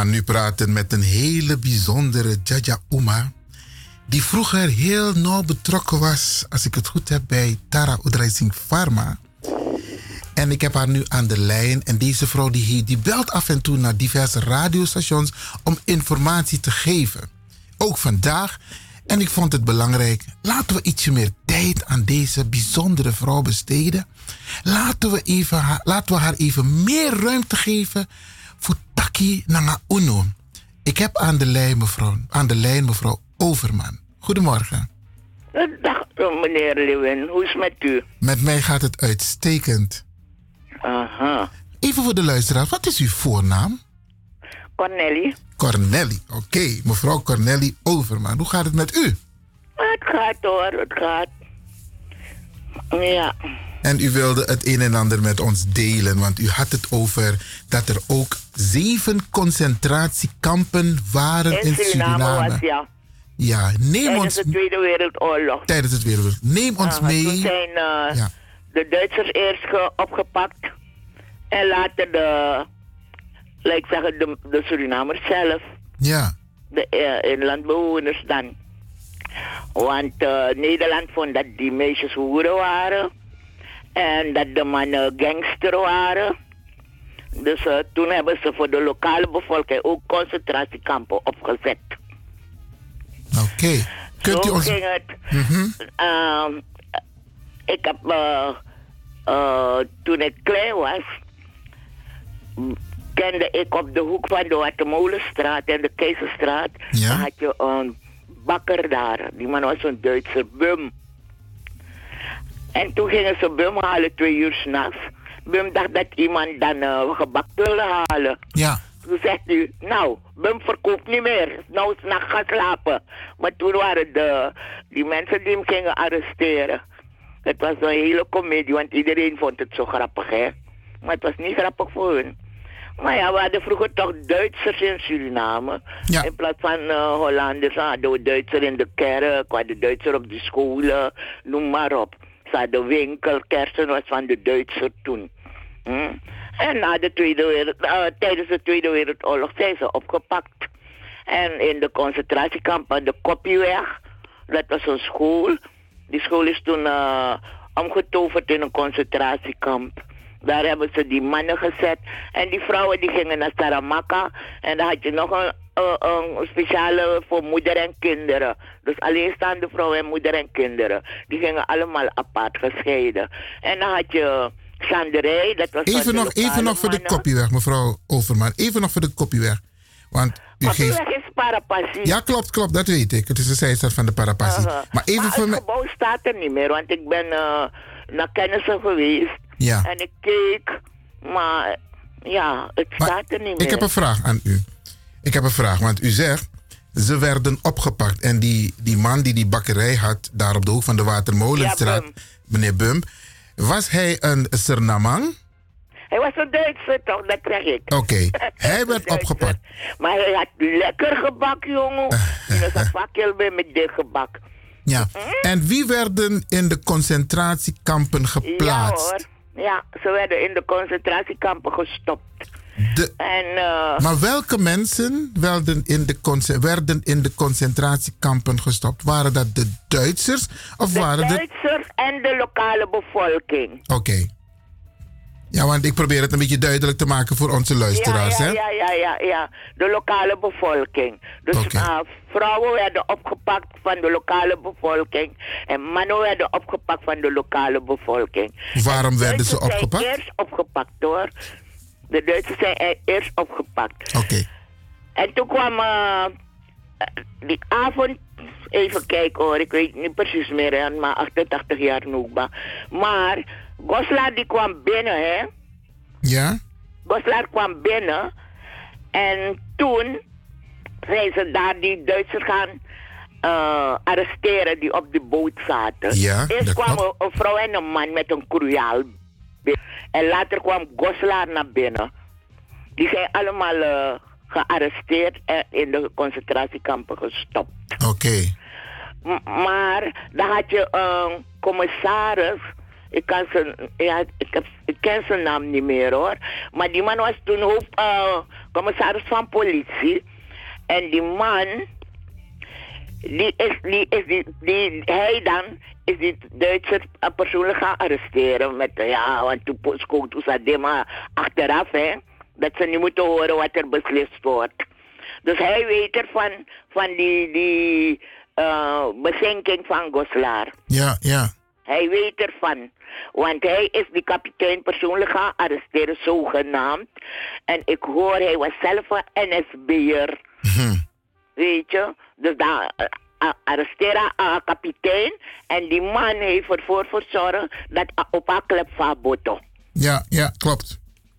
Speaker 2: Gaan nu praten met een hele bijzondere Jaja Uma. Die vroeger heel nauw betrokken was, als ik het goed heb, bij Tara Oedreising Pharma. En ik heb haar nu aan de lijn. En deze vrouw die, die belt af en toe naar diverse radiostations om informatie te geven. Ook vandaag. En ik vond het belangrijk. Laten we ietsje meer tijd aan deze bijzondere vrouw besteden. Laten we, even laten we haar even meer ruimte geven voor Taki Nanga Uno. Ik heb aan de lijn mevrouw, aan de lijn mevrouw Overman. Goedemorgen.
Speaker 12: Dag meneer Lewin, hoe is het met u?
Speaker 2: Met mij gaat het uitstekend.
Speaker 12: Aha.
Speaker 2: Even voor de luisteraar, wat is uw voornaam?
Speaker 12: Cornelie,
Speaker 2: Cornelly. Oké, mevrouw Cornelly Overman. Hoe gaat het met u?
Speaker 12: het gaat hoor, het gaat. Ja,
Speaker 2: En u wilde het een en ander met ons delen, want u had het over dat er ook zeven concentratiekampen waren in,
Speaker 12: in Suriname
Speaker 2: Suriname.
Speaker 12: was ja.
Speaker 2: Ja, neem
Speaker 12: Tijdens
Speaker 2: ons
Speaker 12: de Tweede Wereldoorlog.
Speaker 2: tijdens het Wereldoorlog. Neem ons mee.
Speaker 12: Toen zijn eh,
Speaker 2: Ja.
Speaker 12: de Duitsers eerst ge- opgepakt. En later de, laat ik zeggen, de, de Surinamers zelf.
Speaker 2: Ja,
Speaker 12: De eh, inlandbewoners dan. Want eh, Nederland vond dat die meisjes hoeren waren. En dat de mannen gangster waren. Dus eh, toen hebben ze voor de lokale bevolking ook concentratiekampen opgezet.
Speaker 2: oké. Kunt u
Speaker 12: Zo
Speaker 2: ons...
Speaker 12: ging het.
Speaker 2: Mhm.
Speaker 12: Ehm, ik heb, eh, eh, toen ik klein was, kende ik op de hoek van de Watermolenstraat en de Keizerstraat,
Speaker 13: Ja.
Speaker 12: had je een bakker daar. Die man was een Duitser, Bum. En toen gingen ze Bum halen twee uur s'nachts. Bum dacht dat iemand dan eh gebak wilde halen.
Speaker 2: Ja.
Speaker 12: Toen zegt u, nou, Bum verkoopt niet meer. Nou, s'nachts gaan slapen. Maar toen waren de, die mensen die hem gingen arresteren. Het was een hele komedie, want iedereen vond het zo grappig, hè. Maar het was niet grappig voor hun. Maar ja, we hadden vroeger toch Duitsers in Suriname.
Speaker 2: Ja.
Speaker 12: In plaats van eh, Hollanders hadden we Duitsers in de kerk, we hadden Duitsers op de scholen, noem maar op. Ze hadden winkel, kersen was van de Duitsers toen. Hm? En na de Tweede Wereld, eh, tijdens de Tweede Wereldoorlog zijn ze opgepakt. En in de concentratiekamp de Koppieweg, dat was een school. Die school is toen eh, omgetoverd in een concentratiekamp. Daar hebben ze die mannen gezet. En die vrouwen die gingen naar Saramaka. En dan had je nog een, eh, een speciale voor moeder en kinderen. Dus alleenstaande vrouwen en moeder en kinderen. Die gingen allemaal apart gescheiden. En dan had je Sanderij, dat was
Speaker 2: Even nog, even nog voor de
Speaker 12: mannen.
Speaker 2: kopjeweg, mevrouw Overman. Even nog voor de kopjeweg. Want u geeft...
Speaker 12: Is Parapassie.
Speaker 2: Ja, klopt, klopt, dat weet ik. Het is de zijstraat van de Parapassie.
Speaker 12: Uh-huh.
Speaker 2: Maar even
Speaker 12: maar
Speaker 2: voor
Speaker 12: het gebouw staat er niet meer, want ik ben eh, naar kennissen geweest.
Speaker 2: Ja.
Speaker 12: En ik keek, maar ja, het staat er niet meer.
Speaker 2: Ik heb een vraag aan u. Ik heb een vraag, want u zegt. Ze werden opgepakt. En die, die man die die bakkerij had, daar op de hoek van de Watermolenstraat, meneer Bum, was hij een Surinamang?
Speaker 12: Hij was een Duitser toch, dat zeg ik.
Speaker 2: Oké, hij werd opgepakt.
Speaker 12: Maar hij had lekker gebak, jongen. Dat was fakkel bij met dit gebak.
Speaker 2: Ja. En wie werden in de concentratiekampen
Speaker 12: Ja
Speaker 2: geplaatst?
Speaker 12: hoor. Ja, ze werden in de concentratiekampen gestopt.
Speaker 2: De-
Speaker 12: En eh,
Speaker 2: Maar welke mensen werden in, de werden in de concentratiekampen gestopt? Waren dat de Duitsers of
Speaker 12: de
Speaker 2: waren.
Speaker 12: Duitsers en de lokale bevolking.
Speaker 2: Oké. Ja, want ik probeer het een beetje duidelijk te maken voor onze luisteraars.
Speaker 12: ja,
Speaker 2: hè?
Speaker 12: ja, ja, ja, ja. De lokale bevolking. Dus eh, vrouwen werden opgepakt van de lokale bevolking. En mannen werden opgepakt van de lokale bevolking.
Speaker 2: Waarom werden ze opgepakt?
Speaker 12: zijn eerst opgepakt hoor. De Duitsers zijn e- eerst opgepakt.
Speaker 2: Oké.
Speaker 12: En toen kwam eh, die avond, even kijken hoor, ik weet niet precies meer, hè, maar 88 jaar Noogba. Maar Goslar die kwam binnen, hè.
Speaker 2: Ja?
Speaker 12: Goslar kwam binnen en toen zijn ze daar die Duitsers gaan eh, arresteren die op de boot zaten.
Speaker 2: Ja,
Speaker 12: Eerst kwam een, een vrouw en een man met een cruciaal binnen. En later kwam Goslar naar binnen. Die zijn allemaal eh, gearresteerd en in de concentratiekampen gestopt.
Speaker 2: Oké.
Speaker 12: Maar dan had je een commissaris. Ik, kan zijn, ja, ik, heb, ik ken zijn naam niet meer hoor. Maar die man was toen hoofd, eh, commissaris van politie. En die man, die is, die is die, die, hij dan is die Duitser eh, persoonlijk gaan arresteren. Met, ja, want toen schoot toen maar achteraf, hè. Dat ze niet moeten horen wat er beslist wordt. Dus hij weet ervan, van die, die eh, bezinking van Goslar.
Speaker 2: Ja, ja.
Speaker 12: Hij weet ervan. Want hij is die kapitein persoonlijk gaan arresteren, zogenaamd. En ik hoor, hij was zelf een NSB'er. Weet je? Dus dan eh, eh, arresteren een kapitein. En die man heeft ervoor gezorgd dat hij op haar klep van boto.
Speaker 2: Ja, ja, klopt.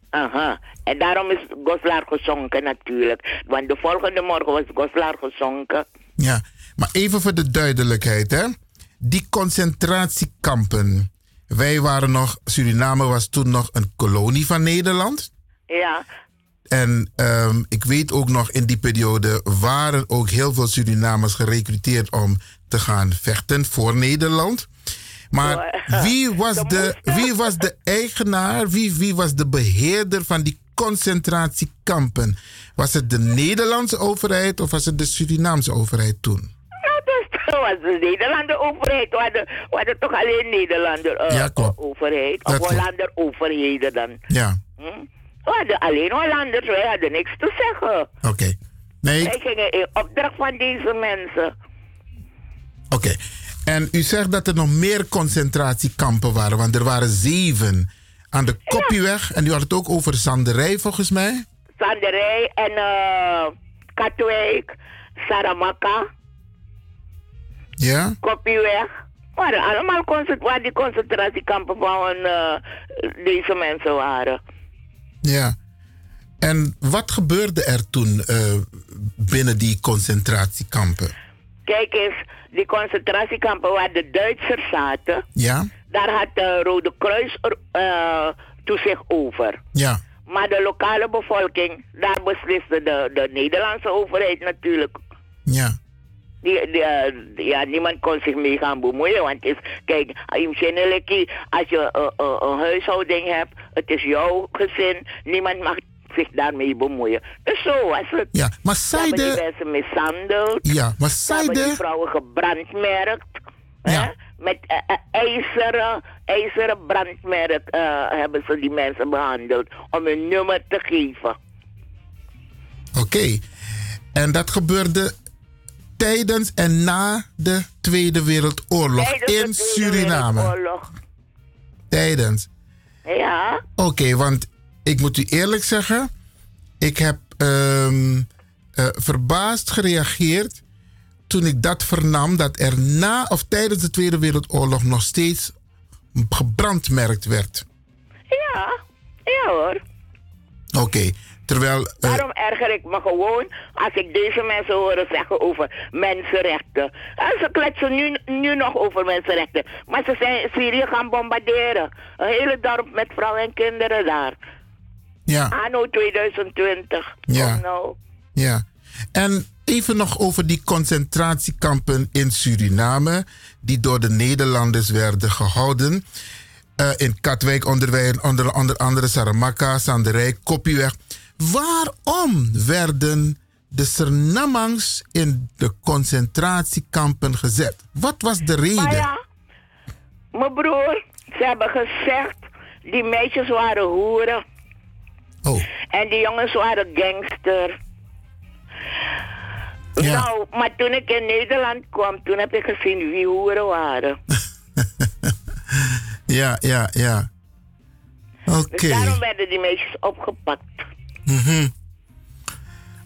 Speaker 12: Aha. En daarom is Goslar gezonken natuurlijk. Want de volgende morgen was Goslar gezonken.
Speaker 2: Ja. Maar even voor de duidelijkheid, hè. Die concentratiekampen. Wij waren nog, Suriname was toen nog een kolonie van Nederland.
Speaker 12: Ja.
Speaker 2: En ehm, ik weet ook nog in die periode waren ook heel veel Surinamers gerecruiteerd om te gaan vechten voor Nederland. Maar wie was de, wie was de eigenaar, wie, wie was de beheerder van die concentratiekampen? Was het de Nederlandse overheid of was het de Surinaamse overheid toen?
Speaker 12: Dat was de Nederlander overheid. We hadden, we hadden toch alleen Nederlander eh,
Speaker 2: Ja,
Speaker 12: overheid. Of. Hollander overheden dan.
Speaker 2: Ja,
Speaker 12: Hm? We hadden alleen Hollanders, wij hadden niks te zeggen.
Speaker 2: oké. Nee,
Speaker 12: Wij gingen in opdracht van deze mensen.
Speaker 2: oké. En u zegt dat er nog meer concentratiekampen waren, want er waren zeven aan de Koppieweg. En u had het ook over Zanderij volgens mij.
Speaker 12: Sanderij en eh Katwijk, Saramaka,
Speaker 2: Ja?
Speaker 12: Koppieweg. waren allemaal concent waar die concentratiekampen van eh, deze mensen waren.
Speaker 2: Ja. En wat gebeurde er toen eh, binnen die concentratiekampen?
Speaker 12: Kijk eens, die concentratiekampen waar de Duitsers zaten,
Speaker 2: Ja?
Speaker 12: daar had de Rode Kruis eh, toezicht over.
Speaker 2: Ja.
Speaker 12: Maar de lokale bevolking, daar besliste de, de Nederlandse overheid natuurlijk.
Speaker 2: Ja.
Speaker 12: Die, die, eh, ja, niemand kon zich mee gaan bemoeien. Want is, kijk, als je eh, eh, een huishouding hebt, het is jouw gezin, niemand mag zich daarmee bemoeien. Dus zo was het.
Speaker 2: Ja, maar
Speaker 12: Ze hebben mensen mishandeld.
Speaker 2: Ja, maar
Speaker 12: Ze hebben
Speaker 2: zeiden-
Speaker 12: die vrouwen gebrandmerkt. hè? Met eh, eh, ijzeren, ijzeren brandmerk eh, hebben ze die mensen behandeld om hun nummer te geven.
Speaker 2: Oké. En dat gebeurde tijdens en na de Tweede Wereldoorlog
Speaker 12: Tijdens
Speaker 2: in
Speaker 12: Tweede
Speaker 2: Suriname.
Speaker 12: Wereldoorlog.
Speaker 2: Tijdens.
Speaker 12: Ja,
Speaker 2: Oké, want ik moet u eerlijk zeggen, ik heb ehm, eh, verbaasd gereageerd toen ik dat vernam dat er na of tijdens de Tweede Wereldoorlog nog steeds gebrandmerkt werd.
Speaker 12: ja, ja hoor.
Speaker 2: Oké, terwijl. eh,
Speaker 12: Daarom erger ik me gewoon als ik deze mensen hoor zeggen over mensenrechten. En ze kletsen nu, nu nog over mensenrechten. Maar ze zijn Syrië gaan bombarderen. Een hele dorp met vrouwen en kinderen daar.
Speaker 2: ja,
Speaker 12: Anno 2020.
Speaker 2: Ja.
Speaker 12: Oh no.
Speaker 2: ja. En even nog over die concentratiekampen in Suriname, die door de Nederlanders werden gehouden. Eh, in Katwijk, onder, onder, onder andere Saramaka, Sanderij, Koppieweg. Waarom werden de Surinamangs in de concentratiekampen gezet? Wat was de
Speaker 12: Maar
Speaker 2: reden?
Speaker 12: ja, mijn broer, ze hebben gezegd, die meisjes waren hoeren.
Speaker 2: Oh.
Speaker 12: En die jongens waren gangster.
Speaker 2: Ja.
Speaker 12: Nou, maar toen ik in Nederland kwam, toen heb ik gezien wie hoeren waren.
Speaker 2: Ja, ja, ja. Oké.
Speaker 12: Dus daarom werden die meisjes opgepakt.
Speaker 2: Mhm.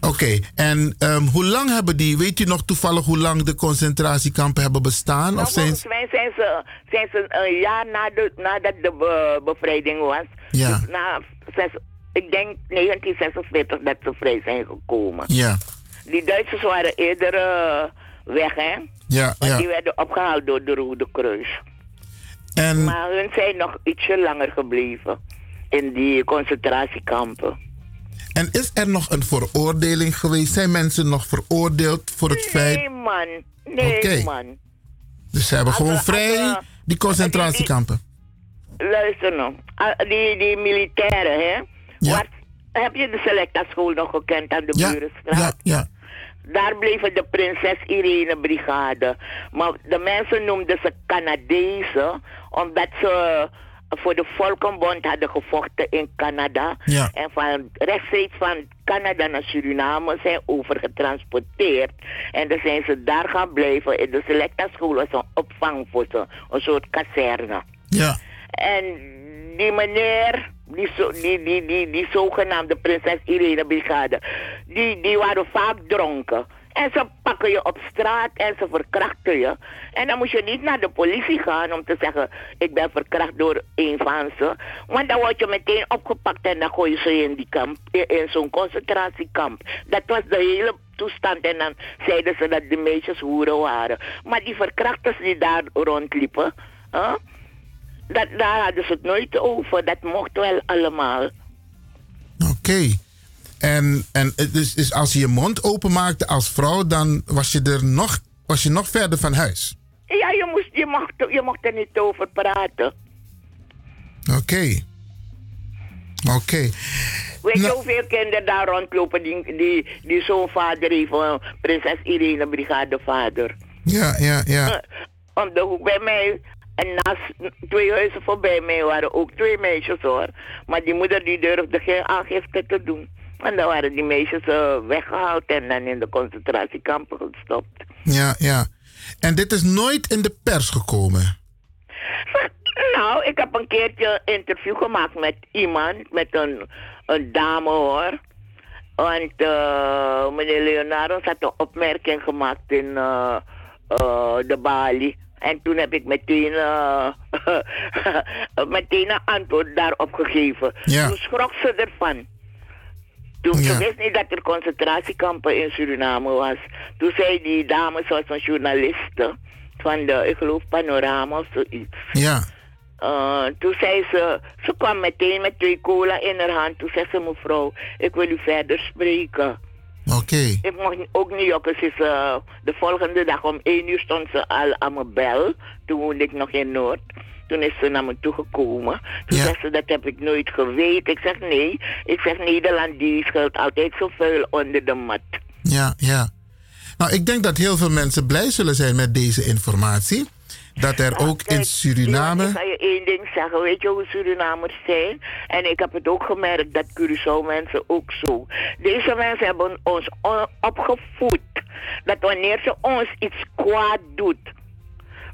Speaker 2: Oké, en ehm, hoe lang hebben die, weet u nog toevallig hoe lang de concentratiekampen hebben bestaan?
Speaker 12: Nou,
Speaker 2: of zijn
Speaker 12: volgens mij zijn ze, zijn ze een jaar na de, nadat de be- bevrijding was.
Speaker 2: Ja.
Speaker 12: Dus na, zes- ik denk 1946 dat ze vrij zijn gekomen.
Speaker 2: Ja,
Speaker 12: Die Duitsers waren eerder eh, weg, hè?
Speaker 2: ja,
Speaker 12: Want
Speaker 2: ja.
Speaker 12: die werden opgehaald door de Rode Kruis.
Speaker 2: En,
Speaker 12: Maar hun zijn nog ietsje langer gebleven in die concentratiekampen.
Speaker 2: En is er nog een veroordeling geweest? Zijn mensen nog veroordeeld voor het feit?
Speaker 12: Nee, man. Nee, man.
Speaker 2: Dus ze hebben gewoon vrij die concentratiekampen.
Speaker 12: Luister nou. Ah, Die, die militairen, hè? Wat, heb je de Selecta school nog gekend aan de
Speaker 2: Ja,
Speaker 12: Burenstraat?
Speaker 2: ja, ja.
Speaker 12: Daar bleven de Prinses Irene Brigade. Maar de mensen noemden ze Canadezen, omdat ze voor de Volkenbond hadden gevochten in Canada.
Speaker 13: Ja.
Speaker 12: En van rechtstreeks van Canada naar Suriname zijn overgetransporteerd. En dan zijn ze daar gaan blijven. In de Selecta school was een opvang voor ze, een soort kazerne.
Speaker 2: Ja.
Speaker 12: En die meneer, die, zo, die, die, die, die zogenaamde prinses Irene Brigade, die, die waren vaak dronken. En ze pakken je op straat en ze verkrachten je. En dan moet je niet naar de politie gaan om te zeggen, ik ben verkracht door een van ze. Want dan word je meteen opgepakt en dan gooi je ze in, die kamp, in, zo'n concentratiekamp. Dat was de hele toestand. En dan zeiden ze dat de meisjes hoeren waren. Maar die verkrachters die daar rondliepen, hè, dat, daar hadden ze het nooit over. Dat mocht wel allemaal.
Speaker 2: Oké. En, en dus, dus als je je mond openmaakte als vrouw, dan was je er nog, was je nog verder van huis.
Speaker 12: Ja, je, moest, je, mocht, je mocht er niet over praten.
Speaker 2: Oké. Oké.
Speaker 12: Weet je
Speaker 2: Nou-
Speaker 12: hoeveel kinderen daar rondlopen die, die, die zo'n vader heeft, prinses Irene brigadevader.
Speaker 2: Ja, ja, ja.
Speaker 12: Eh, Om de hoek bij mij, en naast twee huizen voorbij mij waren ook twee meisjes hoor. Maar die moeder die durfde geen aangifte te doen. En dan waren die meisjes eh, weggehaald en dan in de concentratiekampen gestopt.
Speaker 2: Ja, ja. En dit is nooit in de pers gekomen.
Speaker 12: Nou, ik heb een keertje een interview gemaakt met iemand, met een, een dame hoor. Want eh, meneer Leonardo had een opmerking gemaakt in eh, de Bali. En toen heb ik meteen, meteen een antwoord daarop gegeven.
Speaker 13: Ja.
Speaker 12: Toen schrok ze ervan. Toen
Speaker 13: Ja.
Speaker 12: wist niet dat er concentratiekampen in Suriname was. Toen zei die dame, zoals een journaliste van de, ik geloof Panorama of zoiets.
Speaker 2: Ja.
Speaker 12: Eh, toen zei ze, ze kwam meteen met twee cola in haar hand. Toen zei ze, mevrouw, ik wil u verder spreken.
Speaker 2: Oké.
Speaker 12: Ik mocht ook niet jokken. Ze is, eh, de volgende dag om één uur stond ze al aan mijn bel. Toen woonde ik nog in Noord. Toen is ze naar me toegekomen. Toen zei ze, dat heb ik nooit geweten. Ik zeg, nee. Ik zeg, Nederland die schuilt altijd zo vuil onder de mat.
Speaker 2: Ja, ja. Nou, ik denk dat heel veel mensen blij zullen zijn met deze informatie. Dat er ook in Suriname.
Speaker 12: Ik ga je één ding zeggen. Weet je hoe Surinamers zijn? En ik heb het ook gemerkt dat Curaçao mensen ook zo. Deze mensen hebben ons opgevoed. Dat wanneer ze ons iets kwaad doet.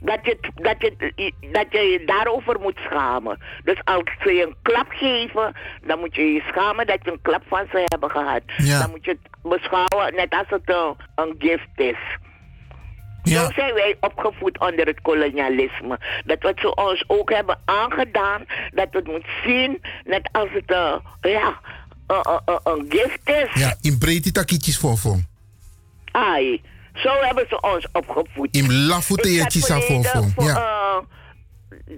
Speaker 12: Dat je, dat, je, dat je je daarover moet schamen. Dus als ze je een klap geven, dan moet je je schamen dat je een klap van ze hebben gehad.
Speaker 2: Ja.
Speaker 12: Dan moet je het beschouwen net als het een, een gift is. Zo zijn wij opgevoed onder het kolonialisme. Dat wat ze ons ook hebben aangedaan, dat we het moet zien, net als het eh, ja, een- een- een- een gift is.
Speaker 2: Ja, in breedte takkietjes voor voor.
Speaker 12: Ai, zo hebben ze ons opgevoed.
Speaker 2: In voor. voor, Ja.
Speaker 12: eh,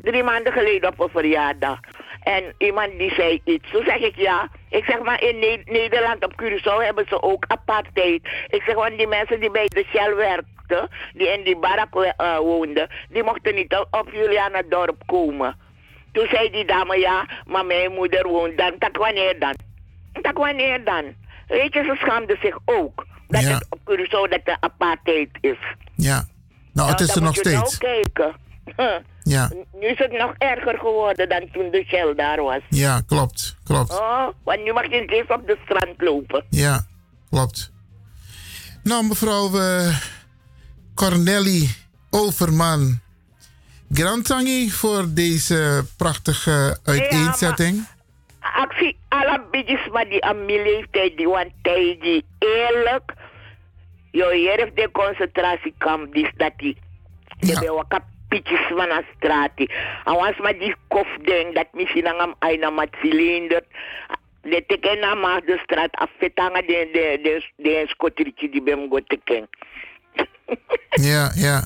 Speaker 12: drie maanden geleden op een verjaardag. En iemand die zei iets. Toen zeg ik ja. Ik zeg maar in Ne- Nederland op Curaçao hebben ze ook apartheid. Ik zeg want die mensen die bij de Shell werkten, die in die barak eh, woonden, die mochten niet op- op Juliana-dorp komen. Toen zei die dame ja, maar mijn moeder woont dan. Tak wanneer dan? Tak wanneer dan? Weet je, ze schaamde zich ook. Dat
Speaker 2: Ja.
Speaker 12: het op Curaçao dat de apartheid is.
Speaker 2: Ja. Nou, het is
Speaker 12: dan
Speaker 2: er nog
Speaker 12: nou
Speaker 2: steeds.
Speaker 12: kijken. Huh.
Speaker 2: Ja.
Speaker 12: Nu is het nog erger geworden dan toen de Shell daar was.
Speaker 2: Ja, klopt. Klopt.
Speaker 12: Oh, want nu mag je niet eens op de strand lopen.
Speaker 2: Ja, klopt. Nou, mevrouw Corneli Overman. Grantangi voor deze prachtige uiteenzetting.
Speaker 12: Alle bidjes maar die aan mijn leeftijd, die want hij die eerlijk. Hier heeft de concentratiekamp, die dat die. Je bent wat kapitjes van een straat. En als maar die kof denkt dat misschien aan een met cilinder. De teken na maar de straat afvetanga de de de de skotrietje die bem go teken.
Speaker 2: Ja, ja.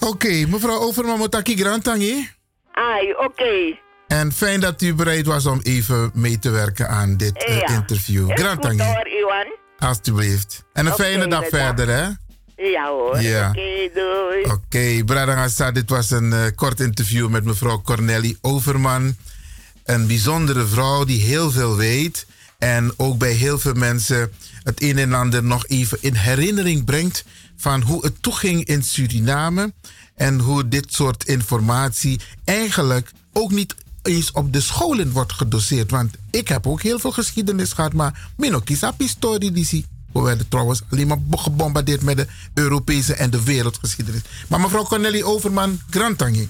Speaker 2: Oké, mevrouw Overman Motaki Grantangi.
Speaker 12: Ai, oké.
Speaker 2: En fijn dat u bereid was om even mee te werken aan dit eh, interview.
Speaker 12: Is goed
Speaker 2: Grantangi,
Speaker 12: hoor, Iwan.
Speaker 2: alstublieft. En een fijne dag verder, hè?
Speaker 12: Ja hoor.
Speaker 2: Ja.
Speaker 12: Oké, doei.
Speaker 2: Oké, Bradangasa, dit was een eh, kort interview met mevrouw Cornelie Overman. Een bijzondere vrouw die heel veel weet. En ook bij heel veel mensen het een en ander nog even in herinnering brengt van hoe het toeging in Suriname. En hoe dit soort informatie eigenlijk ook niet eens op de scholen wordt gedoseerd. Want ik heb ook heel veel geschiedenis gehad, maar Minokisa historie die. We werden trouwens alleen maar bo- gebombardeerd met de Europese en de wereldgeschiedenis. Maar mevrouw Cornelie Overman, Grantangi.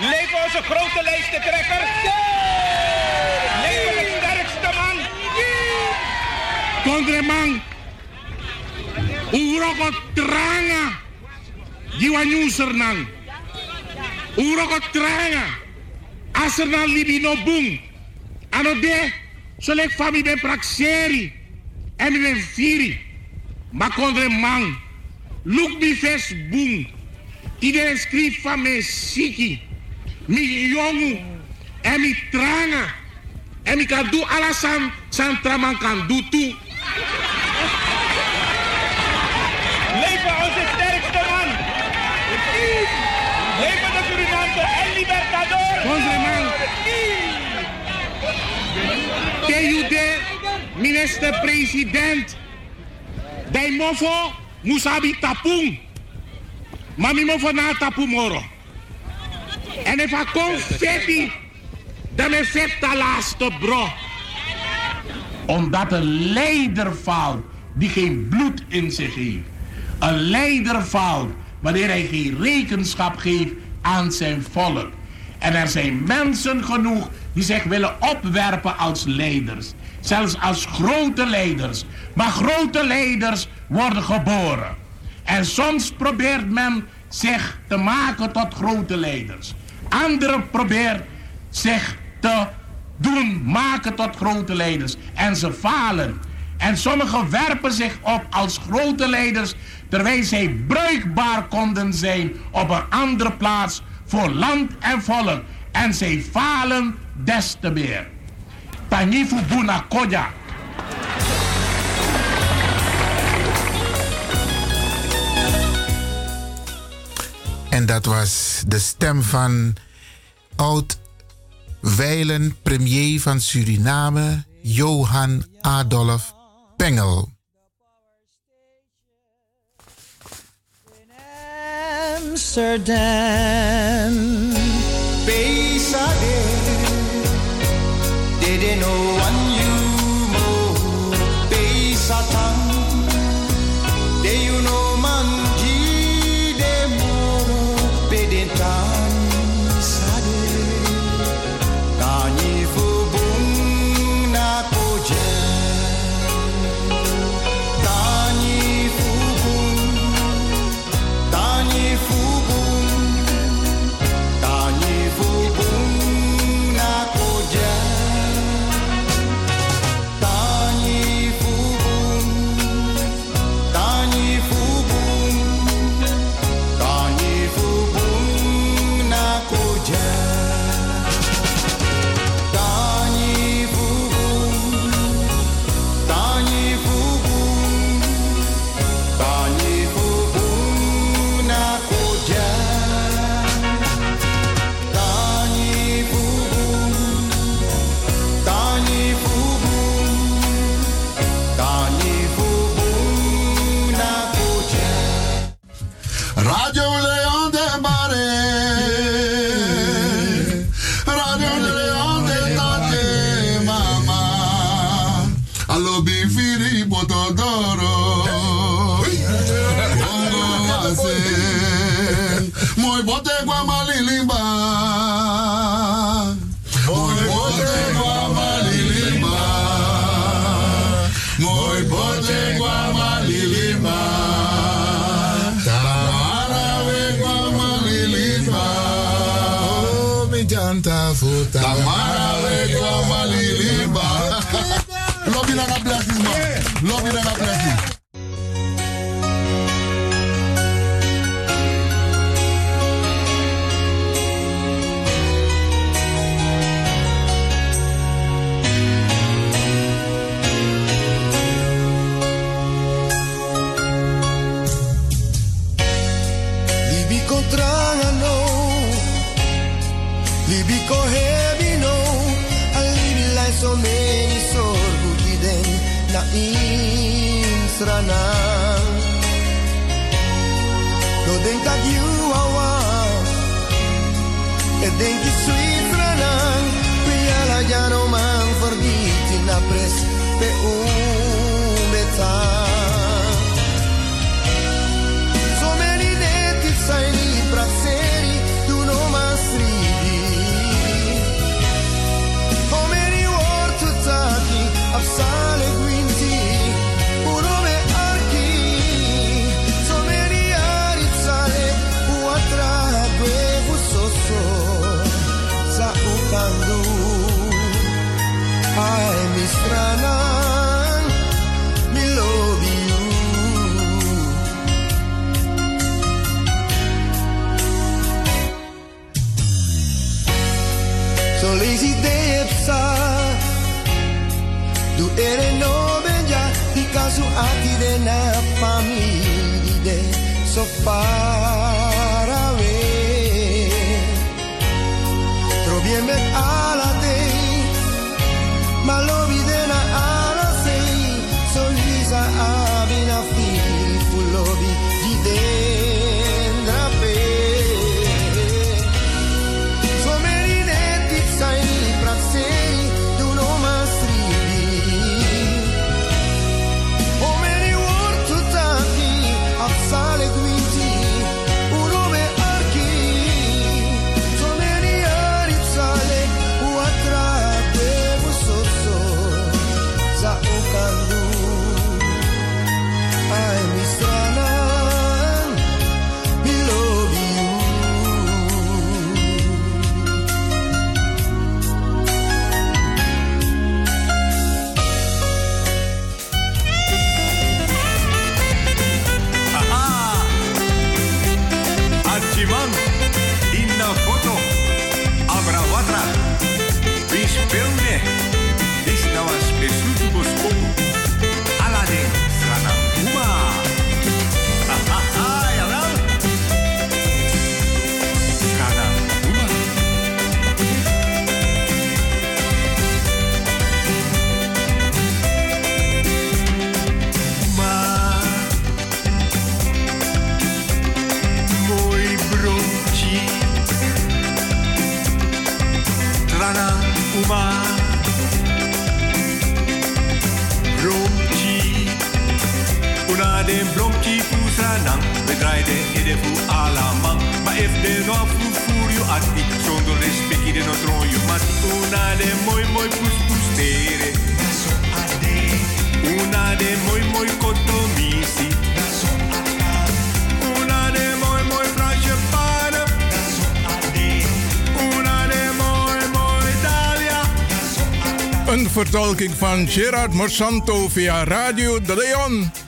Speaker 13: Leven onze grote lijsttrekker. Leven de sterkste man.
Speaker 14: Kondreman, uroko tranga, jiwa nyuser nang. Uroko tranga, aser na libino bung. Ano de, so lek fami ben prakseri, en ben firi. Ma kondreman, look mi fes bung. Ide skrif van siki, mi jongu, en mi tranga. En mi kan aan, san traman kan.
Speaker 13: Leven onze sterkste man. Leven de Suriname en
Speaker 14: Minister-president. Dai mofo musabi tapung. Mami mofo na tapu moro. En if I confetti, dan is het de laatste bro. Omdat een leider valt die geen bloed in zich heeft. Een leider valt wanneer hij geen rekenschap geeft aan zijn volk. En er zijn mensen genoeg die zich willen opwerpen als leiders. Zelfs als grote leiders. Maar grote leiders worden geboren. En soms probeert men zich te maken tot grote leiders. Anderen proberen zich te doen maken tot grote leiders. En ze falen. En sommigen werpen zich op als grote leiders, terwijl zij bruikbaar konden zijn op een andere plaats voor land en volk. En zij falen des te meer. Tanifu Buna Koya.
Speaker 2: En dat was de stem van oud wijlen premier van Suriname, Johan Adolf Pengel.
Speaker 15: Amsterdam. Beside didn't know one you
Speaker 1: vertolking van Gerard Morsanto via Radio De Leon.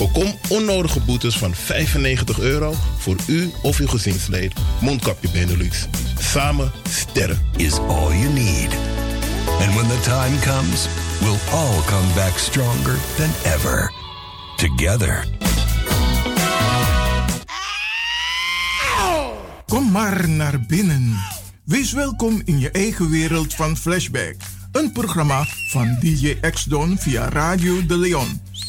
Speaker 16: Voorkom onnodige boetes van 95 euro voor u of uw gezinslid. Mondkapje Benelux. Samen sterren.
Speaker 17: Is all you need. And when the time comes, we'll all come back stronger than ever. Together.
Speaker 1: Kom maar naar binnen. Wees welkom in je eigen wereld van Flashback. Een programma van DJ X-Don via Radio De Leon.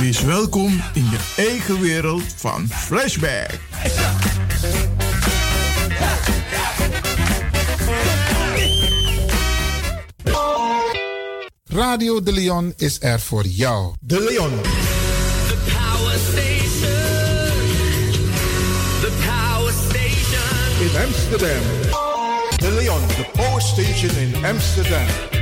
Speaker 1: Wees welkom in je eigen wereld van Flashback.
Speaker 2: Radio De Leon is er voor jou.
Speaker 1: De Leon.
Speaker 7: The Power Station. The Power Station.
Speaker 1: In Amsterdam. De Leon, de Power Station in Amsterdam.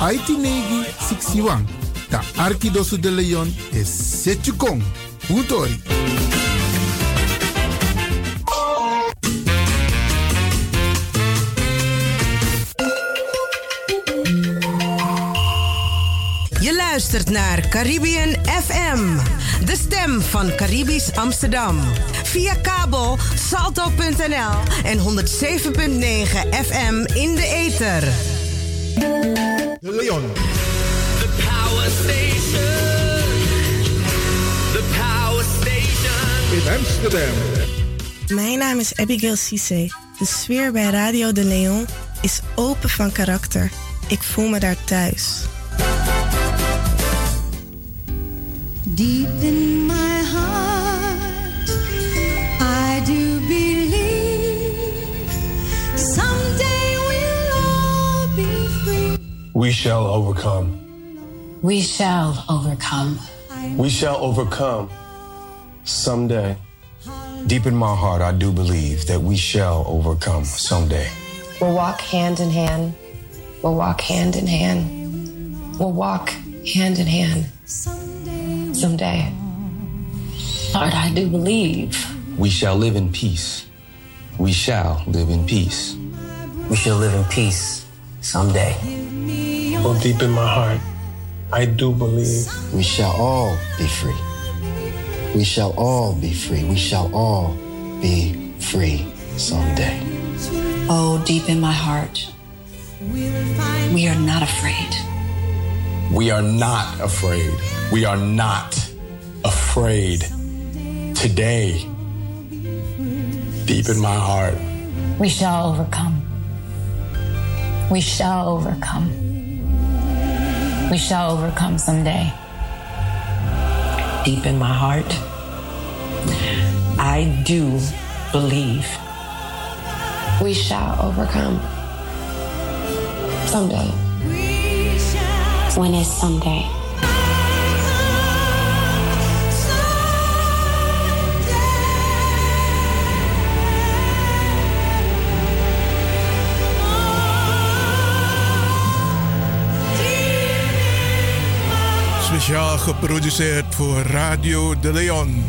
Speaker 2: Aitinegi 61. Ta Arkidosu de Leon is Setjukong. Utori.
Speaker 3: Je luistert naar Caribbean FM, de stem van Caribisch Amsterdam. Via kabel salto.nl en 107.9 FM in de ether.
Speaker 18: Leon.
Speaker 7: The Power Station. The Power Station.
Speaker 18: In Amsterdam.
Speaker 4: Mijn naam is Abigail Cisse. De sfeer bij Radio de Leon is open van karakter. Ik voel me daar thuis.
Speaker 19: Deep in
Speaker 20: We shall overcome.
Speaker 21: We shall overcome.
Speaker 20: We shall overcome someday. Deep in my heart, I do believe that we shall overcome someday.
Speaker 21: We'll walk hand in hand. We'll walk hand in hand. We'll walk hand in hand. Someday. Lord, I do believe.
Speaker 20: We shall live in peace. We shall live in peace.
Speaker 22: We shall live in peace someday.
Speaker 20: Oh, deep in my heart, I do believe.
Speaker 22: We shall all be free. We shall all be free. We shall all be free someday.
Speaker 21: Oh, deep in my heart, we are not afraid.
Speaker 20: We are not afraid. We are not afraid. Today, deep in my heart,
Speaker 21: We shall overcome. We shall overcome. We shall overcome someday.
Speaker 22: Deep in my heart, I do believe
Speaker 21: We shall overcome someday. When is someday?
Speaker 18: Speciaal geproduceerd voor Radio de Leon.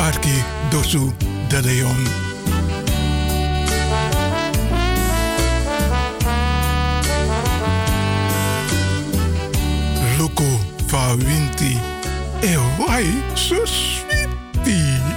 Speaker 10: Arki Dosu de Leon. fa Fawinti. Eh, e wai so sweetie.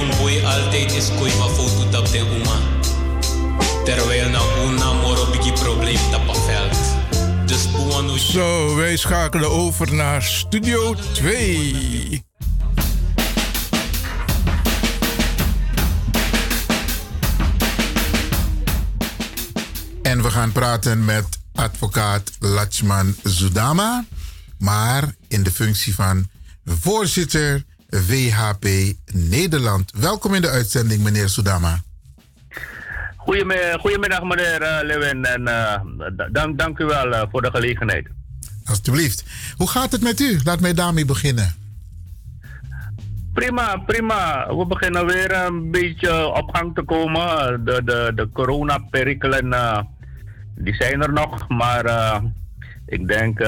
Speaker 23: een boy altijd is kooi van foto tap de oma. Terwijl na una moro biggie probleem tapafeld. Dus Puano...
Speaker 10: Zo, wij schakelen over naar Studio 2.
Speaker 2: En we gaan praten met advocaat Lachman Zudama, maar in de functie van voorzitter VHP Nederland. Welkom in de uitzending, meneer Soudama.
Speaker 24: Goedemiddag, goedemiddag meneer uh, Lewin en uh, dank, dank u wel uh, voor de gelegenheid.
Speaker 2: Alsjeblieft. Hoe gaat het met u? Laat mij daarmee beginnen.
Speaker 24: Prima, prima. We beginnen weer een beetje op gang te komen. De, de, de coronaperikelen die zijn er nog, maar ik denk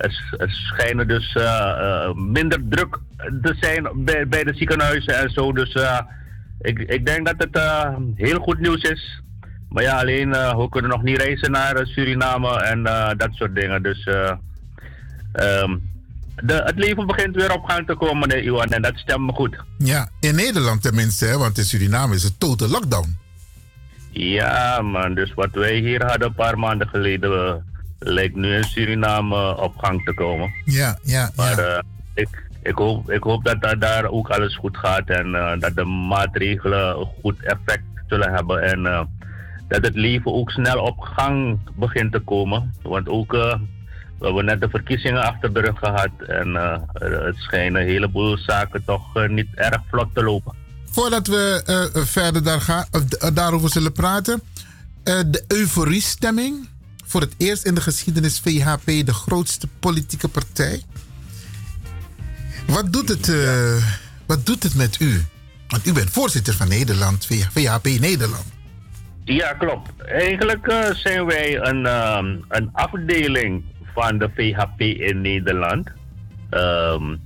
Speaker 24: er, er schijnen dus minder druk te zijn bij, bij de ziekenhuizen en zo. Dus ik, ik denk dat het heel goed nieuws is. Maar ja, alleen uh, we kunnen nog niet reizen naar Suriname en dat soort dingen. Dus um, de, het leven begint weer op gang te komen, meneer Iwan, en dat stemt me goed.
Speaker 2: Ja, in Nederland tenminste, hè, want in Suriname is het total lockdown.
Speaker 24: Ja, man, dus wat wij hier hadden een paar maanden geleden, lijkt nu in Suriname op gang te komen.
Speaker 2: Ja, ja.
Speaker 24: Maar
Speaker 2: ja.
Speaker 24: ik, ik hoop, ik hoop dat, dat daar ook alles goed gaat en uh, dat de maatregelen een goed effect zullen hebben. En uh, dat het leven ook snel op gang begint te komen. Want ook, we hebben net de verkiezingen achter de rug gehad. En het schijnen een heleboel zaken toch niet erg vlot te lopen.
Speaker 2: Voordat we verder daar gaan, daarover zullen praten. de euforiestemming. Voor het eerst in de geschiedenis VHP de grootste politieke partij. Wat doet het, uh, wat doet het met u? Want u bent voorzitter van Nederland, VHP Nederland.
Speaker 24: Ja, klopt. Eigenlijk uh, zijn wij een, um, een afdeling van de VHP in Nederland. Um,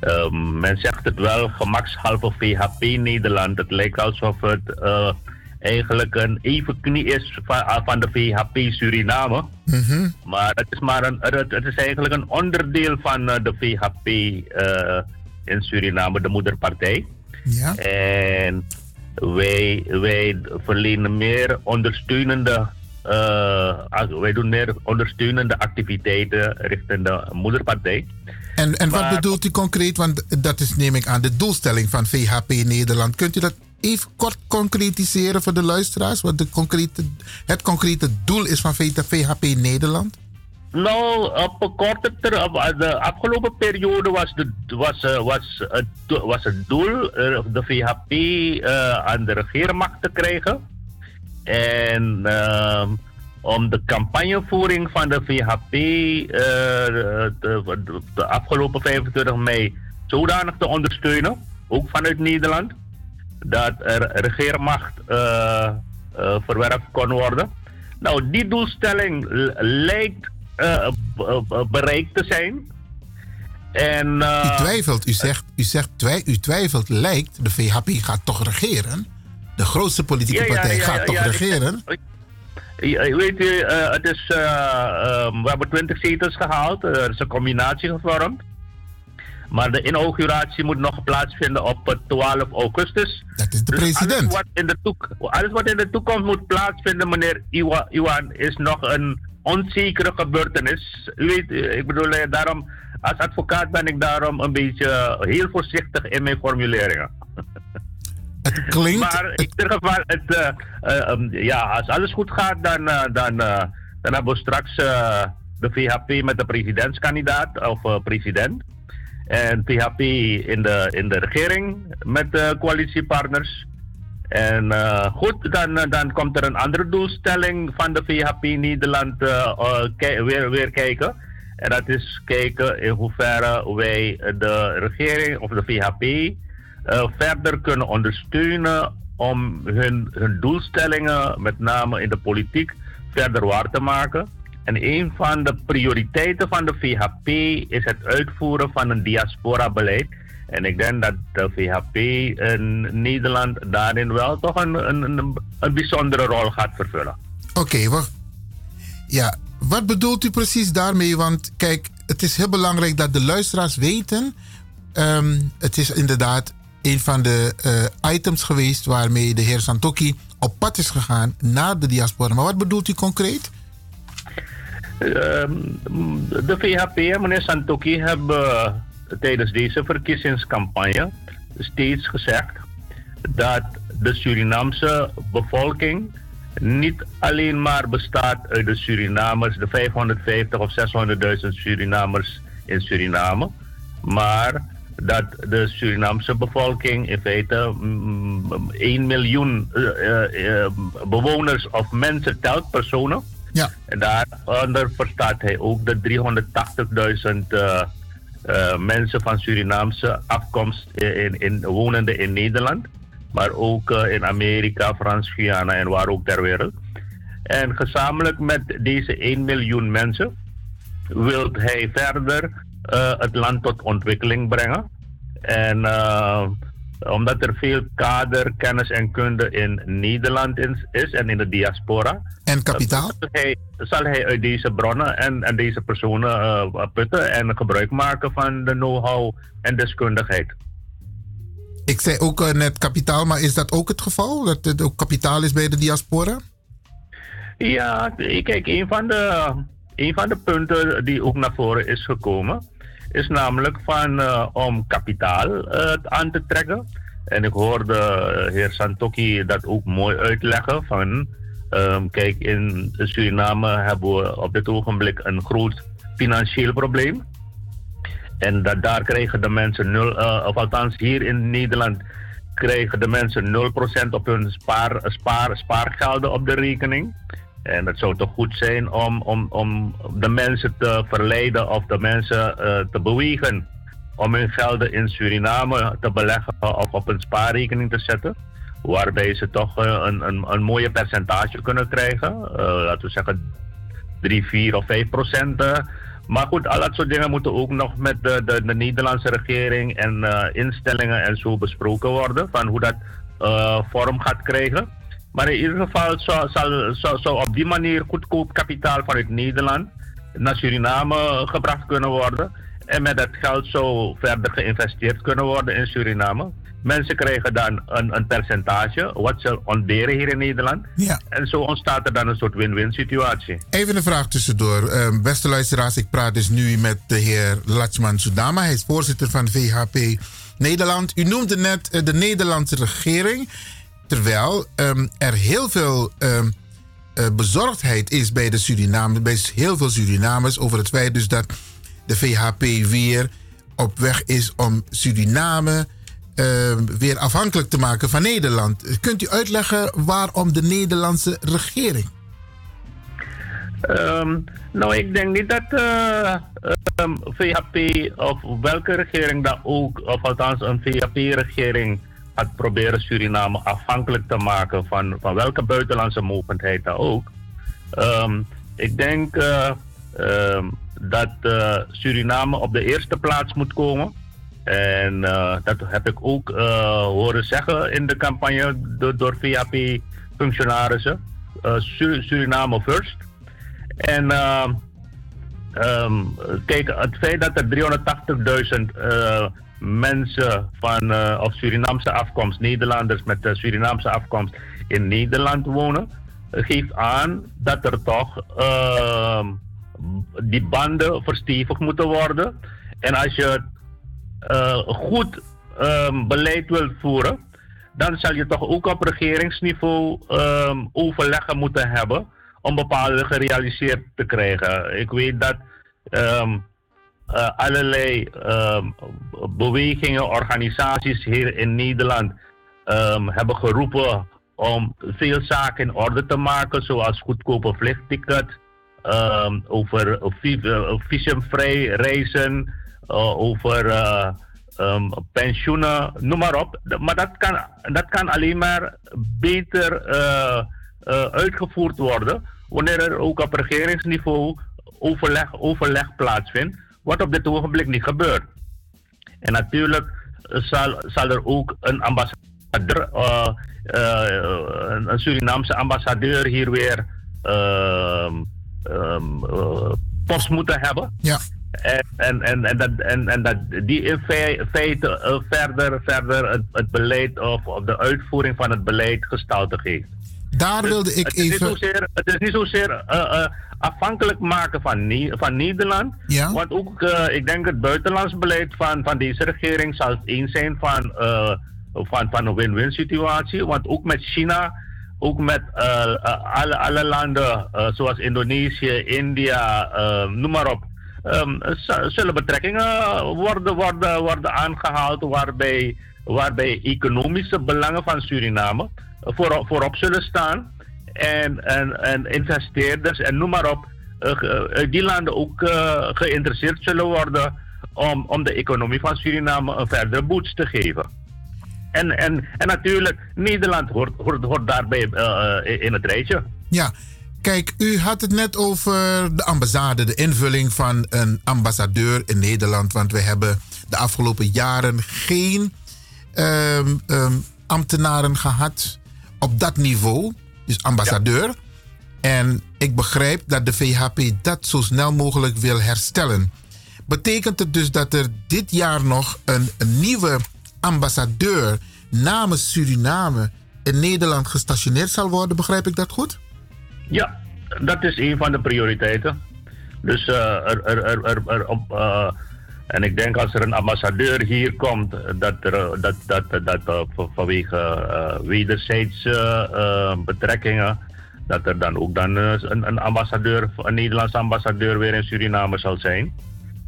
Speaker 24: um, men zegt het wel gemakshalve VHP Nederland. Het lijkt alsof het uh, eigenlijk een evenknie is van, van de VHP Suriname.
Speaker 2: Mm -hmm.
Speaker 24: Maar het is, maar een, het, is eigenlijk een onderdeel van uh, de VHP uh, in Suriname, de moederpartij.
Speaker 2: Ja.
Speaker 24: En wij, wij verlenen meer ondersteunende. Uh, wij doen meer ondersteunende activiteiten richting de moederpartij.
Speaker 2: En, en wat bedoelt u concreet? Want dat is, neem ik aan, de doelstelling van VHP Nederland. Kunt u dat even kort concretiseren voor de luisteraars? Wat de concrete, het concrete doel is van VHP Nederland?
Speaker 24: Nou, op een korte termijn, de afgelopen periode was, de, was, was, het, was het doel de VHP aan de regeermacht te krijgen. En om de campagnevoering van de VHP de, afgelopen 25 mei zodanig te ondersteunen, ook vanuit Nederland dat er regeermacht uh, uh, verwerft kon worden. Nou, die doelstelling lijkt uh, bereikt te zijn. En,
Speaker 2: u twijfelt, u zegt, u zegt twij, u twijfelt, lijkt, de VHP gaat toch regeren? De grootste politieke
Speaker 24: ja,
Speaker 2: partij
Speaker 24: ja,
Speaker 2: gaat toch regeren?
Speaker 24: Weet u, het is, we hebben 20 zetels gehaald, er is een combinatie gevormd. Maar de inauguratie moet nog plaatsvinden op 12 augustus.
Speaker 2: Dat is de
Speaker 24: dus
Speaker 2: president.
Speaker 24: Alles wat, in de alles wat in de toekomst moet plaatsvinden, meneer Iwa, Iwan, is nog een onzekere gebeurtenis. U weet, ik bedoel, daarom, als advocaat ben ik daarom een beetje heel voorzichtig in mijn formuleringen.
Speaker 2: Het klinkt.
Speaker 24: Maar in ieder geval, het, uh, uh, um, ja, als alles goed gaat, dan, uh, dan, dan hebben we straks de VHP met de presidentskandidaat of president. En PHP in de, in de regering met de coalitiepartners. En uh, goed, dan, dan komt er een andere doelstelling van de VHP Nederland uh, uh, weer, weer kijken. En dat is kijken in hoeverre wij de regering of de VHP verder kunnen ondersteunen om hun, hun doelstellingen, met name in de politiek, verder waar te maken. En een van de prioriteiten van de VHP is het uitvoeren van een diaspora-beleid. En ik denk dat de VHP in Nederland daarin wel toch een, een, een bijzondere rol gaat vervullen.
Speaker 2: Oké, wacht. Ja, wat bedoelt u precies daarmee? Want kijk, het is heel belangrijk dat de luisteraars weten. Um, het is inderdaad een van de uh, items geweest waarmee de heer Santoki op pad is gegaan naar de diaspora. Maar wat bedoelt u concreet?
Speaker 24: De VHP, meneer Santoki, hebben tijdens deze verkiezingscampagne steeds gezegd dat de Surinaamse bevolking niet alleen maar bestaat uit de Surinamers, de 550 of 600.000 Surinamers in Suriname. Maar dat de Surinaamse bevolking in feite mm, 1 miljoen eh, eh, eh, bewoners of mensen telt, personen.
Speaker 2: Ja.
Speaker 24: En daaronder verstaat hij ook de 380.000 eh, eh, mensen van Surinaamse afkomst in, in, wonende in Nederland. Maar ook eh, in Amerika, Frans-Guyana en waar ook ter wereld. En gezamenlijk met deze 1 miljoen mensen wil hij verder eh, het land tot ontwikkeling brengen. En eh, omdat er veel kader, kennis en kunde in Nederland is, en in de diaspora.
Speaker 2: En kapitaal?
Speaker 24: zal, hij, zal hij uit deze bronnen en, en deze personen eh, putten en gebruik maken van de know-how en deskundigheid.
Speaker 2: Ik zei ook eh, net kapitaal, maar is dat ook het geval? Dat het ook kapitaal is bij de diaspora?
Speaker 24: Ja, kijk, een van, de, een van de punten die ook naar voren is gekomen, is namelijk van, eh, om kapitaal eh, aan te trekken. En ik hoorde eh, heer Santoki dat ook mooi uitleggen van, ehm, kijk, in Suriname hebben we op dit ogenblik een groot financieel probleem. En dat, daar krijgen de mensen nul, of althans hier in Nederland krijgen de mensen 0% op hun spaar, spaar, spaargelden op de rekening. En het zou toch goed zijn om, om, om de mensen te verleiden of de mensen eh, te bewegen om hun gelden in Suriname te beleggen of op een spaarrekening te zetten. Waarbij ze toch eh, een, een, een mooie percentage kunnen krijgen. Eh, laten we zeggen 3, 4 of 5 procent. Maar goed, al dat soort dingen moeten ook nog met de, de, de Nederlandse regering en instellingen en zo besproken worden. Van hoe dat vorm gaat krijgen. Maar in ieder geval zou, zal, zou, zou op die manier goedkoop kapitaal vanuit Nederland naar Suriname gebracht kunnen worden. En met dat geld zou verder geïnvesteerd kunnen worden in Suriname. Mensen krijgen dan een, een percentage, wat ze ontberen hier in Nederland.
Speaker 2: Ja.
Speaker 24: En zo ontstaat er dan een soort win-win situatie.
Speaker 2: Even een vraag tussendoor. Uh, beste luisteraars, ik praat dus nu met de heer Lachman Sudama. Hij is voorzitter van VHP Nederland. U noemde net uh, de Nederlandse regering. Terwijl um, er heel veel um, uh, bezorgdheid is bij de Suriname, bij heel veel Surinamers over het feit dus dat de VHP weer op weg is om Suriname uh, weer afhankelijk te maken van Nederland. Kunt u uitleggen waarom de Nederlandse regering?
Speaker 24: Nou, ik denk niet dat uh, um, VHP of welke regering dat ook, of althans een VHP-regering, proberen Suriname afhankelijk te maken van, van welke buitenlandse mogendheid ook. Um, ik denk uh, dat uh, Suriname op de eerste plaats moet komen. En uh, dat heb ik ook horen zeggen in de campagne door, door VHP-functionarissen. Uh, Suriname first. En um, kijk, het feit dat er 380.000 mensen van of Surinaamse afkomst, Nederlanders met Surinaamse afkomst in Nederland wonen, geeft aan dat er toch die banden verstevigd moeten worden. En als je uh, goed um, beleid wilt voeren, dan zal je toch ook op regeringsniveau um, overleggen moeten hebben om bepaalde gerealiseerd te krijgen. Ik weet dat allerlei bewegingen, organisaties hier in Nederland hebben geroepen om veel zaken in orde te maken, zoals goedkope vliegticket, over visumvrij reizen uh, over pensioenen, noem maar op. Maar dat kan, dat kan alleen maar beter uitgevoerd worden wanneer er ook op regeringsniveau overleg, overleg plaatsvindt, wat op dit ogenblik niet gebeurt. En natuurlijk zal, zal er ook een ambassadeur, een Surinaamse ambassadeur hier weer um, post moeten hebben.
Speaker 2: Ja.
Speaker 24: En, en, en, en, dat, en, en dat die in feite uh, verder, verder het, het beleid of, of, de uitvoering van het beleid gestalte geeft.
Speaker 2: Daar wilde dus, ik
Speaker 24: het is
Speaker 2: even.
Speaker 24: Niet zozeer, het is niet zozeer uh, uh, afhankelijk maken van, van Nederland.
Speaker 2: Ja?
Speaker 24: Want ook, ik denk, het buitenlands beleid van, van deze regering zal het eens zijn van, van, van een win-win situatie. Want ook met China ook met alle, alle landen zoals Indonesië, India, noem maar op. ehm, zullen betrekkingen worden, worden, worden aangehaald waarbij, waarbij economische belangen van Suriname voorop, voorop zullen staan. En, en, en investeerders en noem maar op, eh, uit die landen ook eh, geïnteresseerd zullen worden om, om de economie van Suriname een verdere boost te geven. En, en, en natuurlijk, Nederland hoort, hoort, hoort daarbij eh, in het rijtje.
Speaker 2: Ja, kijk, u had het net over de ambassade, de invulling van een ambassadeur in Nederland. Want we hebben de afgelopen jaren geen ehm, ehm, ambtenaren gehad op dat niveau, dus ambassadeur. En ik begrijp dat de VHP dat zo snel mogelijk wil herstellen. Betekent het dus dat er dit jaar nog een, een nieuwe ambassadeur namens Suriname in Nederland gestationeerd zal worden? Begrijp ik dat goed?
Speaker 24: Ja, dat is een van de prioriteiten. Dus eh, er, er, er, er, er op, eh, en ik denk als er een ambassadeur hier komt, dat er, eh, dat, dat, dat, eh, van- vanwege eh wederzijdse eh, betrekkingen, dat er dan ook dan eh, een, een ambassadeur, een Nederlandse ambassadeur weer in Suriname zal zijn.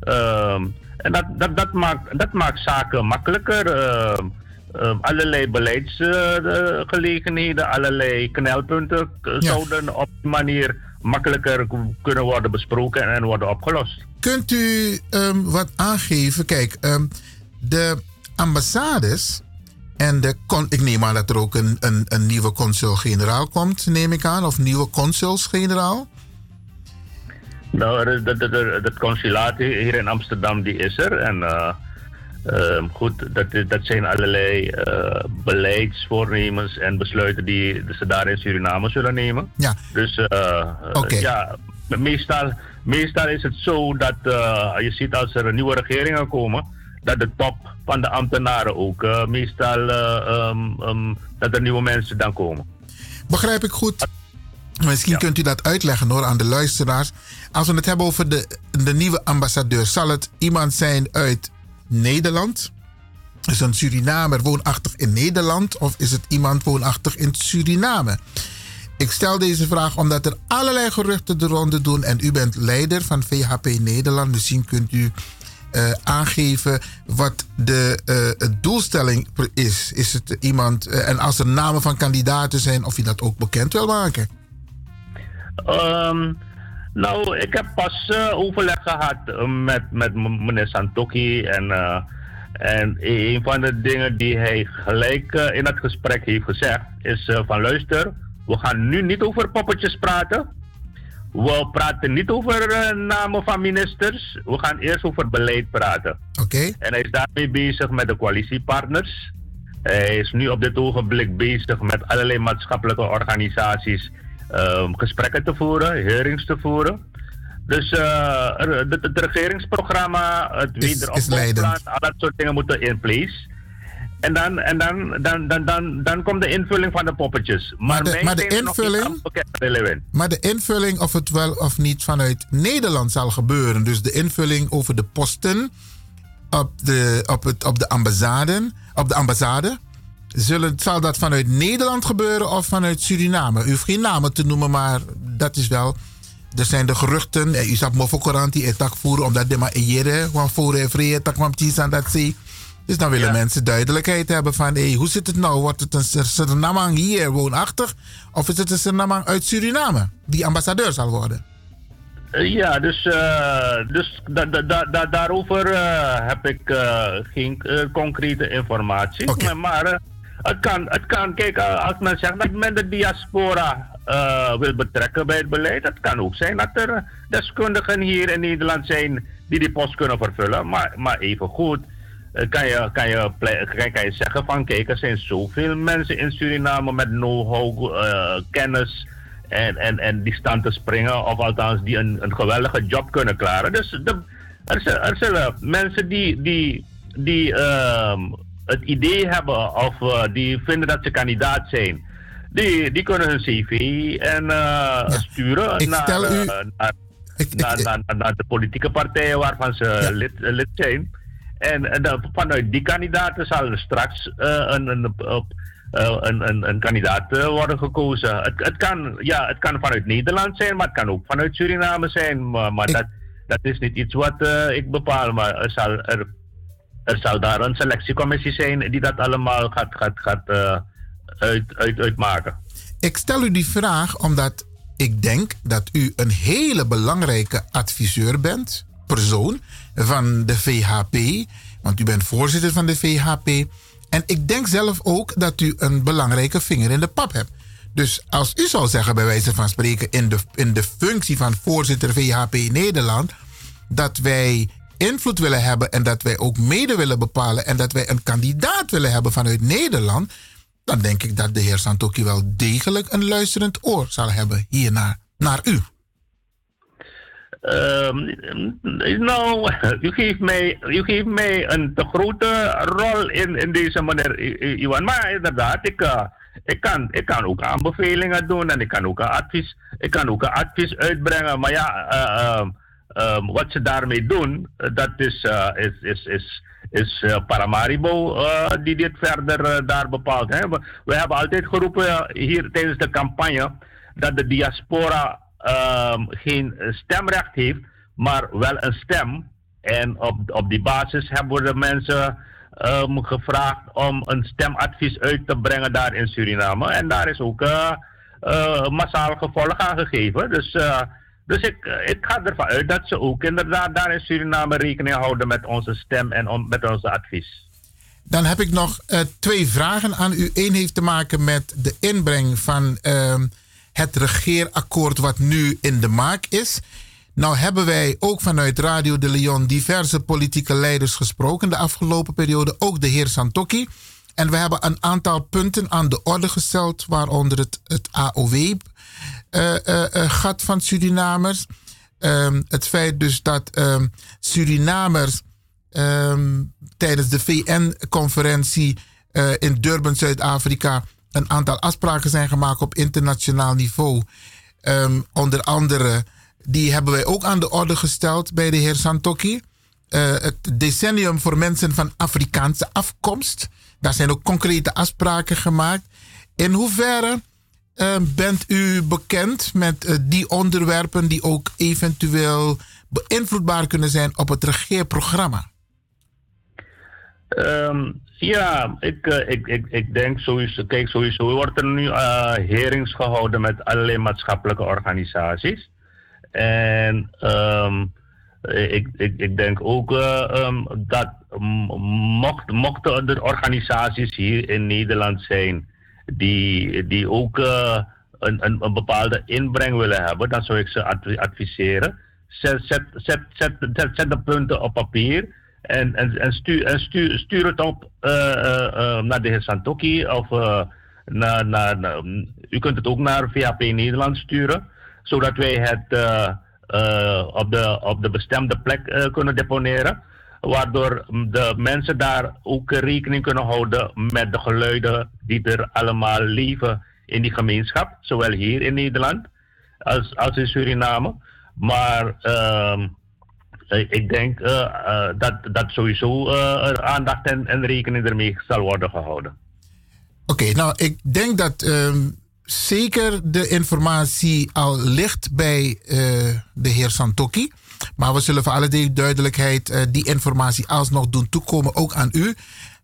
Speaker 24: Ehm, en dat, dat, dat, maakt, dat maakt zaken makkelijker. Ehm, ehm, allerlei beleidsgelegenheden, allerlei knelpunten zouden op die manier makkelijker kunnen worden besproken en worden opgelost.
Speaker 2: Kunt u ehm, wat aangeven? Kijk, ehm, de ambassades en de. Con ik neem aan dat er ook een, een, een nieuwe consul-generaal komt, neem ik aan, of nieuwe consuls-generaal.
Speaker 24: Nou, dat consulaat hier in Amsterdam die is er. En eh, ehm, goed, dat, dat zijn allerlei eh, beleidsvoornemens en besluiten die ze daar in Suriname zullen nemen.
Speaker 2: Ja.
Speaker 24: Dus eh,
Speaker 2: Oké.
Speaker 24: ja, meestal, meestal is het zo dat je ziet als er nieuwe regeringen komen, dat de top van de ambtenaren ook meestal ehm, dat er nieuwe mensen dan komen.
Speaker 2: Begrijp ik goed? Misschien kunt u dat uitleggen hoor aan de luisteraars. Als we het hebben over de, de nieuwe ambassadeur, zal het iemand zijn uit Nederland? Is een Surinamer woonachtig in Nederland of is het iemand woonachtig in Suriname? Ik stel deze vraag omdat er allerlei geruchten de ronde doen en u bent leider van VHP Nederland. Misschien kunt u eh, aangeven wat de eh, doelstelling is. Is het iemand, eh, en als er namen van kandidaten zijn, of je dat ook bekend wil maken?
Speaker 24: Ehm, nou, ik heb pas eh, overleg gehad eh, met, met meneer Santoki. En, eh, en een van de dingen die hij gelijk in het gesprek heeft gezegd is van luister, we gaan nu niet over poppetjes praten. We praten niet over namen van ministers. We gaan eerst over beleid praten.
Speaker 2: Oké.
Speaker 24: En hij is daarmee bezig met de coalitiepartners. Hij is nu op dit ogenblik bezig met allerlei maatschappelijke organisaties ehm, gesprekken te voeren, hearings te voeren. Dus eh, er- het, het regeringsprogramma, het wederopbouwplan, al dat soort dingen moeten in place. En dan, en dan, dan, dan, dan, dan komt de invulling van de poppetjes. Maar,
Speaker 2: de- maar de
Speaker 24: nog niet
Speaker 2: invulling-. Maar de invulling of het wel of niet vanuit Nederland zal gebeuren. Dus de invulling over de posten op de, op het, op de, ambassade, op de ambassade. Zullen, zal dat vanuit Nederland gebeuren of vanuit Suriname? U hoeft geen namen te noemen, maar dat is wel. Er zijn de geruchten. eh, U zag me voor Coranti en tak voeren omdat de maar ejere. Want voor en vrije tak kwam aan dat zee. Dus dan willen mensen duidelijkheid hebben van hey, hoe zit het nou? Wordt het een Sur- Surinamang hier woonachtig? Of is het een Surinamang uit Suriname die ambassadeur zal worden?
Speaker 24: Eh, Ja, dus, eh, dus da, da, da, da- daarover eh, heb ik eh, geen eh, concrete informatie. Maar, maar eh, het, kan, het kan, kijk, eh, als men zegt dat men de diaspora eh, wil betrekken bij het beleid, het kan ook zijn dat er eh, deskundigen hier in Nederland zijn die die post kunnen vervullen. Maar, maar even goed. Kan je, kan, je, kan, je zeggen van kijk, er zijn zoveel mensen in Suriname met know-how, kennis, en, en, en die te springen, of althans die een, een geweldige job kunnen klaren. Dus de, er, zullen, er mensen die, die, die ehm, het idee hebben of eh, die vinden dat ze kandidaat zijn, die, die kunnen hun cv en, sturen naar,
Speaker 2: u-
Speaker 24: naar, naar, naar, naar- naar de politieke partijen waarvan ze lid, eh, lid zijn. En, en dan vanuit die kandidaten zal er straks eh, een, een, een, een, een kandidaat worden gekozen. Het, het, kan, ja, het kan vanuit Nederland zijn, maar het kan ook vanuit Suriname zijn. Maar, maar dat, dat is niet iets wat ik bepaal, maar er zal, er, er zal daar een selectiecommissie zijn die dat allemaal gaat, gaat, gaat eh, uit, uit, uitmaken.
Speaker 2: Ik stel u die vraag omdat ik denk dat u een hele belangrijke adviseur bent, persoon van de VHP, want u bent voorzitter van de VHP. En ik denk zelf ook dat u een belangrijke vinger in de pap hebt. Dus als u zou zeggen, bij wijze van spreken, in de, in de functie van voorzitter VHP Nederland, dat wij invloed willen hebben en dat wij ook mede willen bepalen en dat wij een kandidaat willen hebben vanuit Nederland, dan denk ik dat de heer Santoki wel degelijk een luisterend oor zal hebben hiernaar, naar u.
Speaker 24: Ehm, nou, u geeft mij, u geeft een te grote rol in, in deze I- Iwan. Maar inderdaad, ik, eh, ik, kan, ik kan ook aanbevelingen doen en ik kan ook een advies, ik kan ook advies uitbrengen. Maar ja, ehm, ehm, wat ze daarmee doen, eh, dat is, eh, is, is, is, is eh, Paramaribo die dit verder daar bepaalt. Hè. We, hebben altijd geroepen hier tijdens de campagne dat de diaspora ehm, geen stemrecht heeft, maar wel een stem. En op, op die basis hebben we de mensen ehm, gevraagd om een stemadvies uit te brengen daar in Suriname. En daar is ook massaal gevolg aan gegeven. Dus, dus ik, eh, ik ga ervan uit dat ze ook inderdaad daar in Suriname rekening houden met onze stem en met onze advies.
Speaker 2: Dan heb ik nog eh, twee vragen aan u. Eén heeft te maken met de inbreng van ehm, het regeerakkoord wat nu in de maak is. Nou hebben wij ook vanuit Radio de Leon diverse politieke leiders gesproken de afgelopen periode. Ook de heer Santoki. En we hebben een aantal punten aan de orde gesteld, waaronder het, het AOW-gat van Surinamers. Ehm, het feit dus dat ehm, Surinamers ehm, tijdens de VN-conferentie eh, in Durban, Zuid-Afrika, een aantal afspraken zijn gemaakt op internationaal niveau. Onder andere, die hebben wij ook aan de orde gesteld bij de heer Santoki. Eh, het decennium voor mensen van Afrikaanse afkomst. Daar zijn ook concrete afspraken gemaakt. In hoeverre eh, bent u bekend met eh, die onderwerpen die ook eventueel beïnvloedbaar kunnen zijn op het regeerprogramma?
Speaker 24: Ehm, ja, ik, eh, ik, ik, ik denk sowieso, kijk sowieso, er nu eh hearings gehouden met allerlei maatschappelijke organisaties. En ehm, ik, ik, ik denk ook ehm, dat m- mocht, mochten er organisaties hier in Nederland zijn die, die ook eh, een, een, bepaalde inbreng willen hebben, dan zou ik ze advi- adviseren. Zet, zet, zet, zet, zet, de punten op papier en, en, en, stuur, en stuur, stuur het op eh, eh, naar de heer Santoki of naar, naar, naar- u kunt het ook naar VHP Nederland sturen, zodat wij het op, de, op de bestemde plek kunnen deponeren. Waardoor de mensen daar ook rekening kunnen houden met de geluiden die er allemaal leven in die gemeenschap. Zowel hier in Nederland als, als in Suriname. Maar ehm, ik ik denk eh, eh, dat, dat sowieso eh, aandacht en, en rekening ermee zal worden gehouden.
Speaker 2: Oké, nou, ik denk dat ehm, zeker de informatie al ligt bij eh, de heer Santoki. Maar we zullen voor alle du- duidelijkheid eh, die informatie alsnog doen toekomen, ook aan u.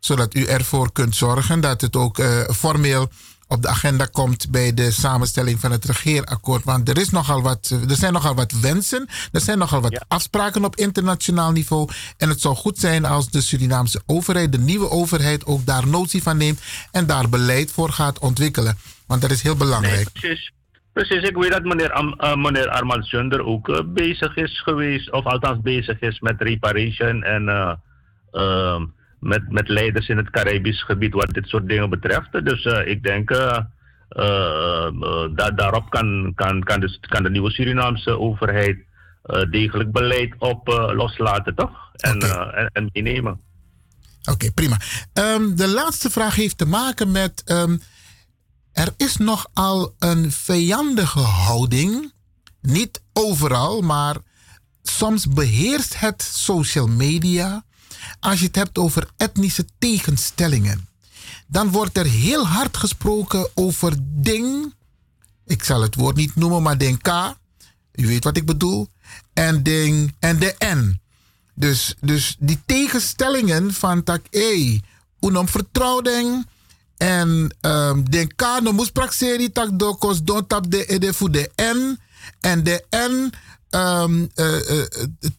Speaker 2: Zodat u ervoor kunt zorgen dat het ook eh, formeel op de agenda komt bij de samenstelling van het regeerakkoord. Want er, is nogal wat, eh, er zijn nogal wat wensen, er zijn nogal wat afspraken op internationaal niveau. En het zou goed zijn als de Surinaamse overheid, de nieuwe overheid, ook daar notie van neemt en daar beleid voor gaat ontwikkelen. Want dat is heel belangrijk.
Speaker 24: Precies. Precies, ik weet dat meneer, Am, eh, meneer Armand Sunder ook eh, bezig is geweest, of althans bezig is met reparation en eh, ehm, met, met leiders in het Caribisch gebied wat dit soort dingen betreft. Dus ik denk uh, da daarop kan, kan, kan, dus, kan de nieuwe Surinaamse overheid degelijk beleid op loslaten, toch? En, en, en meenemen.
Speaker 2: Oké, prima. Ehm, de laatste vraag heeft te maken met. ehm, er is nogal een vijandige houding. Niet overal, maar soms beheerst het social media. Als je het hebt over etnische tegenstellingen. Dan wordt er heel hard gesproken over ding. Ik zal het woord niet noemen, maar ding K. U weet wat ik bedoel. en de, en de N. Dus, dus die tegenstellingen van tak E, unom vertrouwding en um, den kano moest praxeri tak dokos don tap de ede voor de N en de N. Um, uh, uh,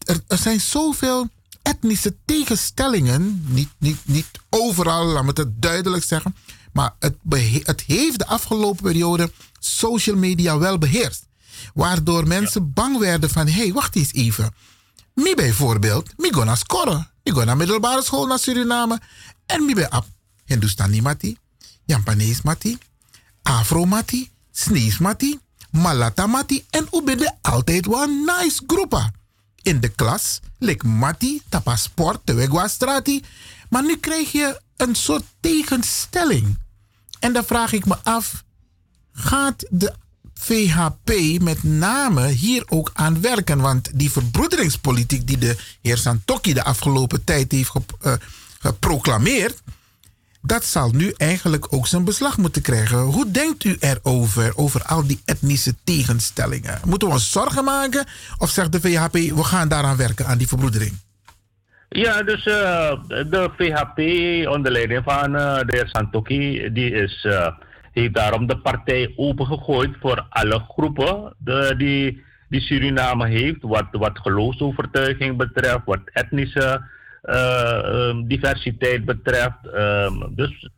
Speaker 2: er, er zijn zoveel etnische tegenstellingen, niet, niet, niet overal, laat me het duidelijk zeggen, maar het, het heeft de afgelopen periode social media wel beheerst. Waardoor mensen bang werden van, hé, hey, wacht eens even. Mi bijvoorbeeld, mi go naar scoren. Mi go naar middelbare school naar Suriname. En mi bij ab Hindustani mati, Japanees mati, Afro mati, Snees mati, Malata mati. En u bent altijd wel nice groepen. In de klas, lik mati, tapa sport, strati. Maar nu krijg je een soort tegenstelling. En dan vraag ik me af, gaat de VHP met name hier ook aan werken? Want die verbroederingspolitiek die de heer Santokki de afgelopen tijd heeft uh, geproclameerd, dat zal nu eigenlijk ook zijn beslag moeten krijgen. Hoe denkt u erover, over al die etnische tegenstellingen? Moeten we ons zorgen maken? Of zegt de VHP, we gaan daaraan werken, aan die verbroedering?
Speaker 24: Ja, dus uh, de VHP onder leiding van uh, de heer Santokki, die is, uh, heeft daarom de partij opengegooid voor alle groepen de, die, die Suriname heeft, wat, wat geloofsovertuiging betreft, wat etnische um, diversiteit betreft. Um, dus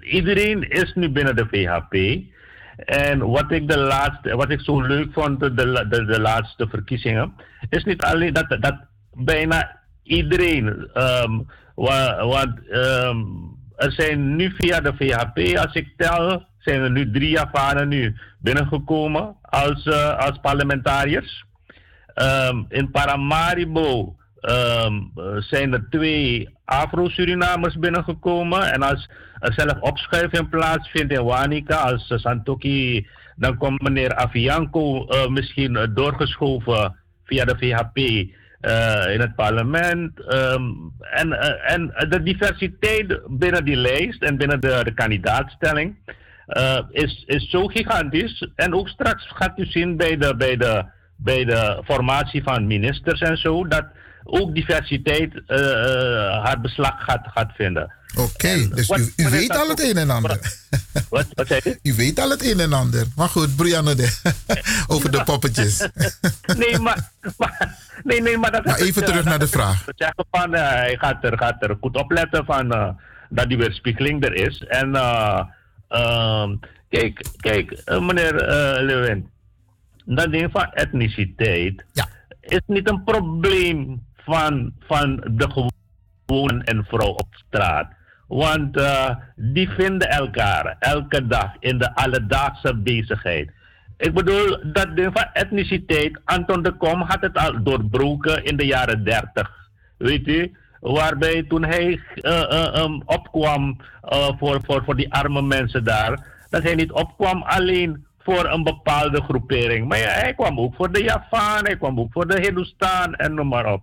Speaker 24: iedereen is nu binnen de VHP. En wat ik, de laatste, wat ik zo leuk vond, de, de, de, laatste verkiezingen, is niet alleen dat, dat bijna iedereen. Um, want um, er zijn nu via de VHP, als ik tel, zijn er nu drie Javanen nu binnengekomen als, uh, als parlementariërs. In Paramaribo zijn er twee Afro-Surinamers binnengekomen. En als er zelf opschuiving plaatsvindt in Wanika, als Santoki, dan komt meneer Avianco uh, misschien doorgeschoven via de VHP uh, in het parlement. Um, en, en de diversiteit binnen die lijst en binnen de, de kandidaatstelling is, is zo gigantisch. En ook straks gaat u zien bij de, bij, de, bij de formatie van ministers en zo, dat ook diversiteit haar beslag gaat, gaat vinden.
Speaker 2: Oké, okay, dus wat, u, u weet al het een en ander.
Speaker 24: Wat, wat zei je?
Speaker 2: U weet al het een en ander. Maar goed, Brianne, de, over de poppetjes.
Speaker 24: nee, maar, maar, nee, nee, maar, dat
Speaker 2: maar even terug naar de vraag.
Speaker 24: Zeggen van, uh, hij gaat er, gaat er goed opletten van, uh, dat die weerspiegeling er is. En uh, kijk, kijk meneer Lewin, dat ding van etniciteit
Speaker 2: ja.
Speaker 24: is niet een probleem van, van de gewone en vrouw op straat. Want uh, die vinden elkaar elke dag in de alledaagse bezigheid. Ik bedoel, dat ding van etniciteit, Anton de Kom had het al doorbroken in de jaren 30. Weet u? Waarbij toen hij uh, uh, um, opkwam voor, voor, voor die arme mensen daar, dat hij niet opkwam alleen voor een bepaalde groepering. Maar hij kwam ook voor de Javaan, hij kwam ook voor de Hindustan en noem maar op.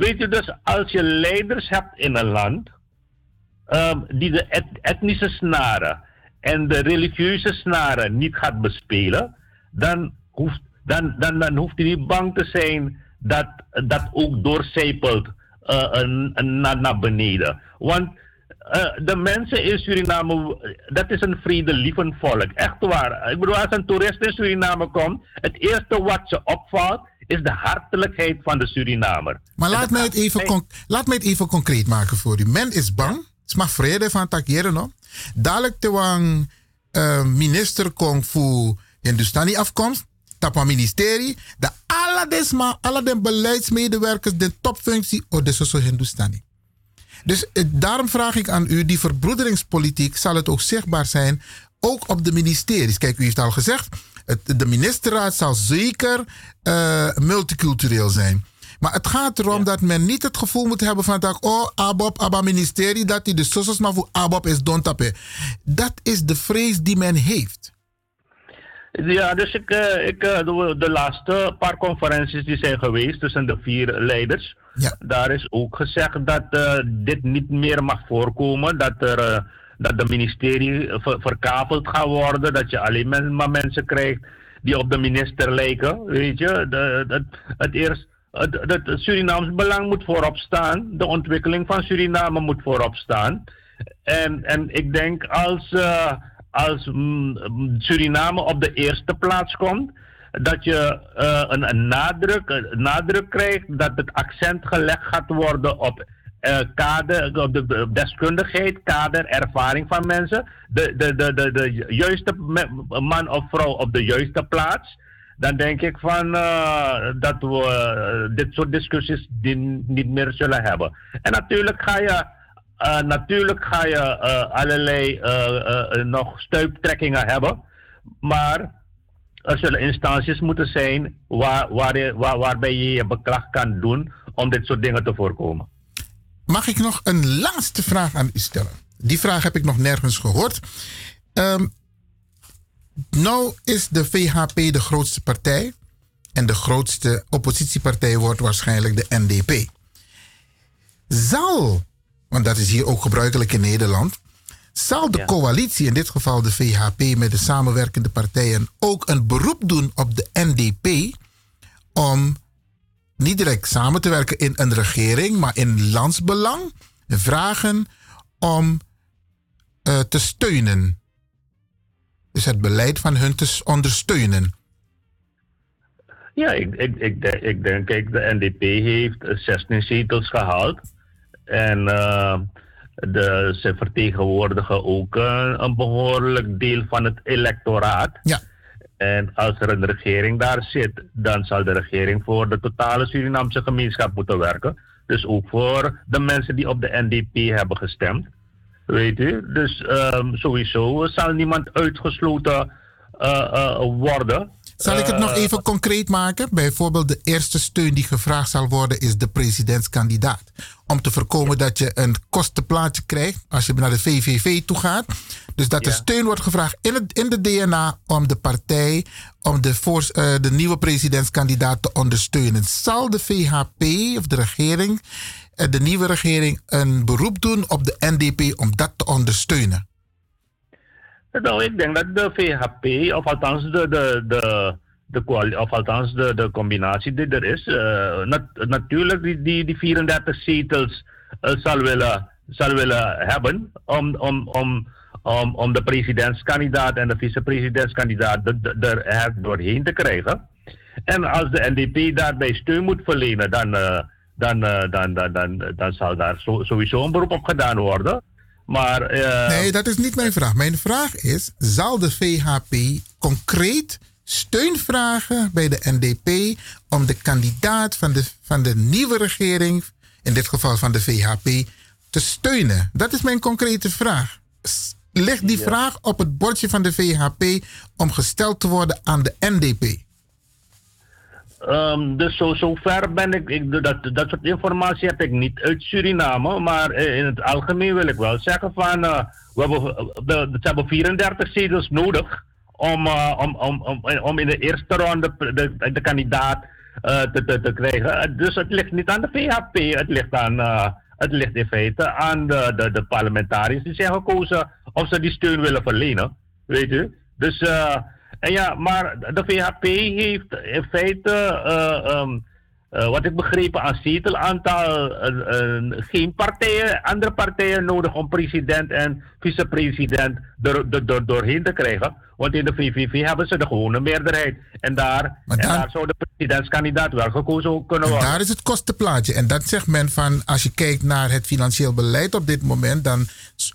Speaker 24: Weet je, dus als je leiders hebt in een land um, die de et etnische snaren en de religieuze snaren niet gaat bespelen, dan hoeft, dan, dan, dan hoeft hij niet bang te zijn dat dat ook doorcijpelt uh, naar, naar beneden. Want uh, de mensen in Suriname, dat is een vredelievend volk. Echt waar. Ik bedoel, als een toerist in Suriname komt, het eerste wat ze opvalt, is de hartelijkheid van de Surinamer.
Speaker 2: Maar laat mij, het even laat mij het even concreet maken voor u. Men is bang, het mag vrede van takeren, no? Dadelijk te wang uh, minister kong voor Hindustani afkomst, tapa ministerie, de alle desma, alle de beleidsmedewerkers, de topfunctie, of de social Hindustani. Dus eh, daarom vraag ik aan u, die verbroederingspolitiek, zal het ook zichtbaar zijn, ook op de ministeries? Kijk, u heeft al gezegd, het, de ministerraad zal zeker uh, multicultureel zijn. Maar het gaat erom ja. dat men niet het gevoel moet hebben van dat, oh, Abob, Abba ministerie, dat hij de sosos maar voor Abob is dontape. Dat is de vrees die men heeft.
Speaker 24: Ja, dus ik, uh, ik uh, de, de, laatste paar conferenties die zijn geweest tussen de vier leiders,
Speaker 2: ja.
Speaker 24: daar is ook gezegd dat uh, dit niet meer mag voorkomen, dat er dat de ministerie ver, verkaveld gaat worden, dat je alleen maar mensen krijgt die op de minister lijken. Weet je, de, het, eerst, het, Surinaams belang moet voorop staan. De ontwikkeling van Suriname moet voorop staan. En, en ik denk als, eh, als mm, Suriname op de eerste plaats komt, dat je eh, een, een, nadruk, een nadruk krijgt dat het accent gelegd gaat worden op kader, op de deskundigheid, kader, ervaring van mensen. De, de, de, de, de juiste man of vrouw op de juiste plaats. Dan denk ik van eh, dat we eh, dit soort discussies niet meer zullen hebben. En natuurlijk ga je, eh, natuurlijk ga je eh, allerlei eh, eh, nog stuiptrekkingen hebben. Maar er zullen instanties moeten zijn waar, waar waar, waarbij je je beklag kan doen om dit soort dingen te voorkomen.
Speaker 2: Mag ik nog een laatste vraag aan u stellen? Die vraag heb ik nog nergens gehoord. Ehm, nou is de VHP de grootste partij. En de grootste oppositiepartij wordt waarschijnlijk de NDP. Zal, want dat is hier ook gebruikelijk in Nederland. Zal de coalitie, in dit geval de VHP met de samenwerkende partijen, ook een beroep doen op de NDP om niet direct samen te werken in een regering, maar in landsbelang vragen om eh, te steunen. Dus het beleid van hun te ondersteunen.
Speaker 24: Ja, ik, ik, ik, denk- ik denk, kijk, de NDP heeft eh, 16 zetels gehaald. En eh, de, ze vertegenwoordigen ook eh, een behoorlijk deel van het electoraat.
Speaker 2: Ja.
Speaker 24: En als er een regering daar zit, dan zal de regering voor de totale Surinaamse gemeenschap moeten werken. Dus ook voor de mensen die op de NDP hebben gestemd. Weet u? Dus ehm, sowieso zal niemand uitgesloten eh, eh, worden.
Speaker 2: Zal ik het nog
Speaker 24: Eh,
Speaker 2: even concreet maken? Bijvoorbeeld de eerste steun die gevraagd zal worden is de presidentskandidaat. Om te voorkomen dat je een kostenplaatje krijgt als je naar de VVV toe gaat. Dus dat er steun wordt gevraagd in, het, in de DNA om de partij, om de, voor, eh, de nieuwe presidentskandidaat te ondersteunen. Zal de VHP of de regering, eh, de nieuwe regering, een beroep doen op de NDP om dat te ondersteunen?
Speaker 24: Nou, ik denk dat de VHP, of althans de, de, de, de, of althans de, de combinatie die er is, eh, nat- natuurlijk die, die, die 34 zetels eh, zal, willen, hebben om, om, om, om, om de presidentskandidaat en de vicepresidentskandidaat er- doorheen te krijgen. En als de NDP daarbij steun moet verlenen, dan, eh, dan, dan, dan, dan, zal daar sowieso een beroep op gedaan worden. Maar, eh,
Speaker 2: Nee, dat is niet mijn vraag. Mijn vraag is: zal de VHP concreet steun vragen bij de NDP om de kandidaat van de, van de nieuwe regering, in dit geval van de VHP, te steunen? Dat is mijn concrete vraag. Ligt die
Speaker 24: Ja.
Speaker 2: vraag op het bordje van de VHP om gesteld te worden aan de NDP?
Speaker 24: Ehm, dus zo, zover ben ik, ik dat, dat soort informatie heb ik niet uit Suriname, maar eh, in het algemeen wil ik wel zeggen van, eh, we hebben, de, ze hebben 34 zetels nodig om, eh, om, om, om, om in de eerste ronde de, de kandidaat eh, te, te, te krijgen. Eh, Dus het ligt niet aan de VHP, het ligt, aan, eh, het ligt in feite aan de, de, de parlementariërs die zijn gekozen of ze die steun willen verlenen, weet u. Dus eh, en ja, maar de VHP heeft in feite, eh, ehm, eh, wat ik begrepen aan zetelaantal, eh, eh, geen partijen, andere partijen nodig om president en vicepresident er, er, er doorheen te krijgen. Want in de VVV hebben ze de gewone meerderheid. En daar, en daar zou de presidentskandidaat wel gekozen kunnen
Speaker 2: En
Speaker 24: worden.
Speaker 2: daar is het kostenplaatje. En dat zegt men van, als je kijkt naar het financieel beleid op dit moment, dan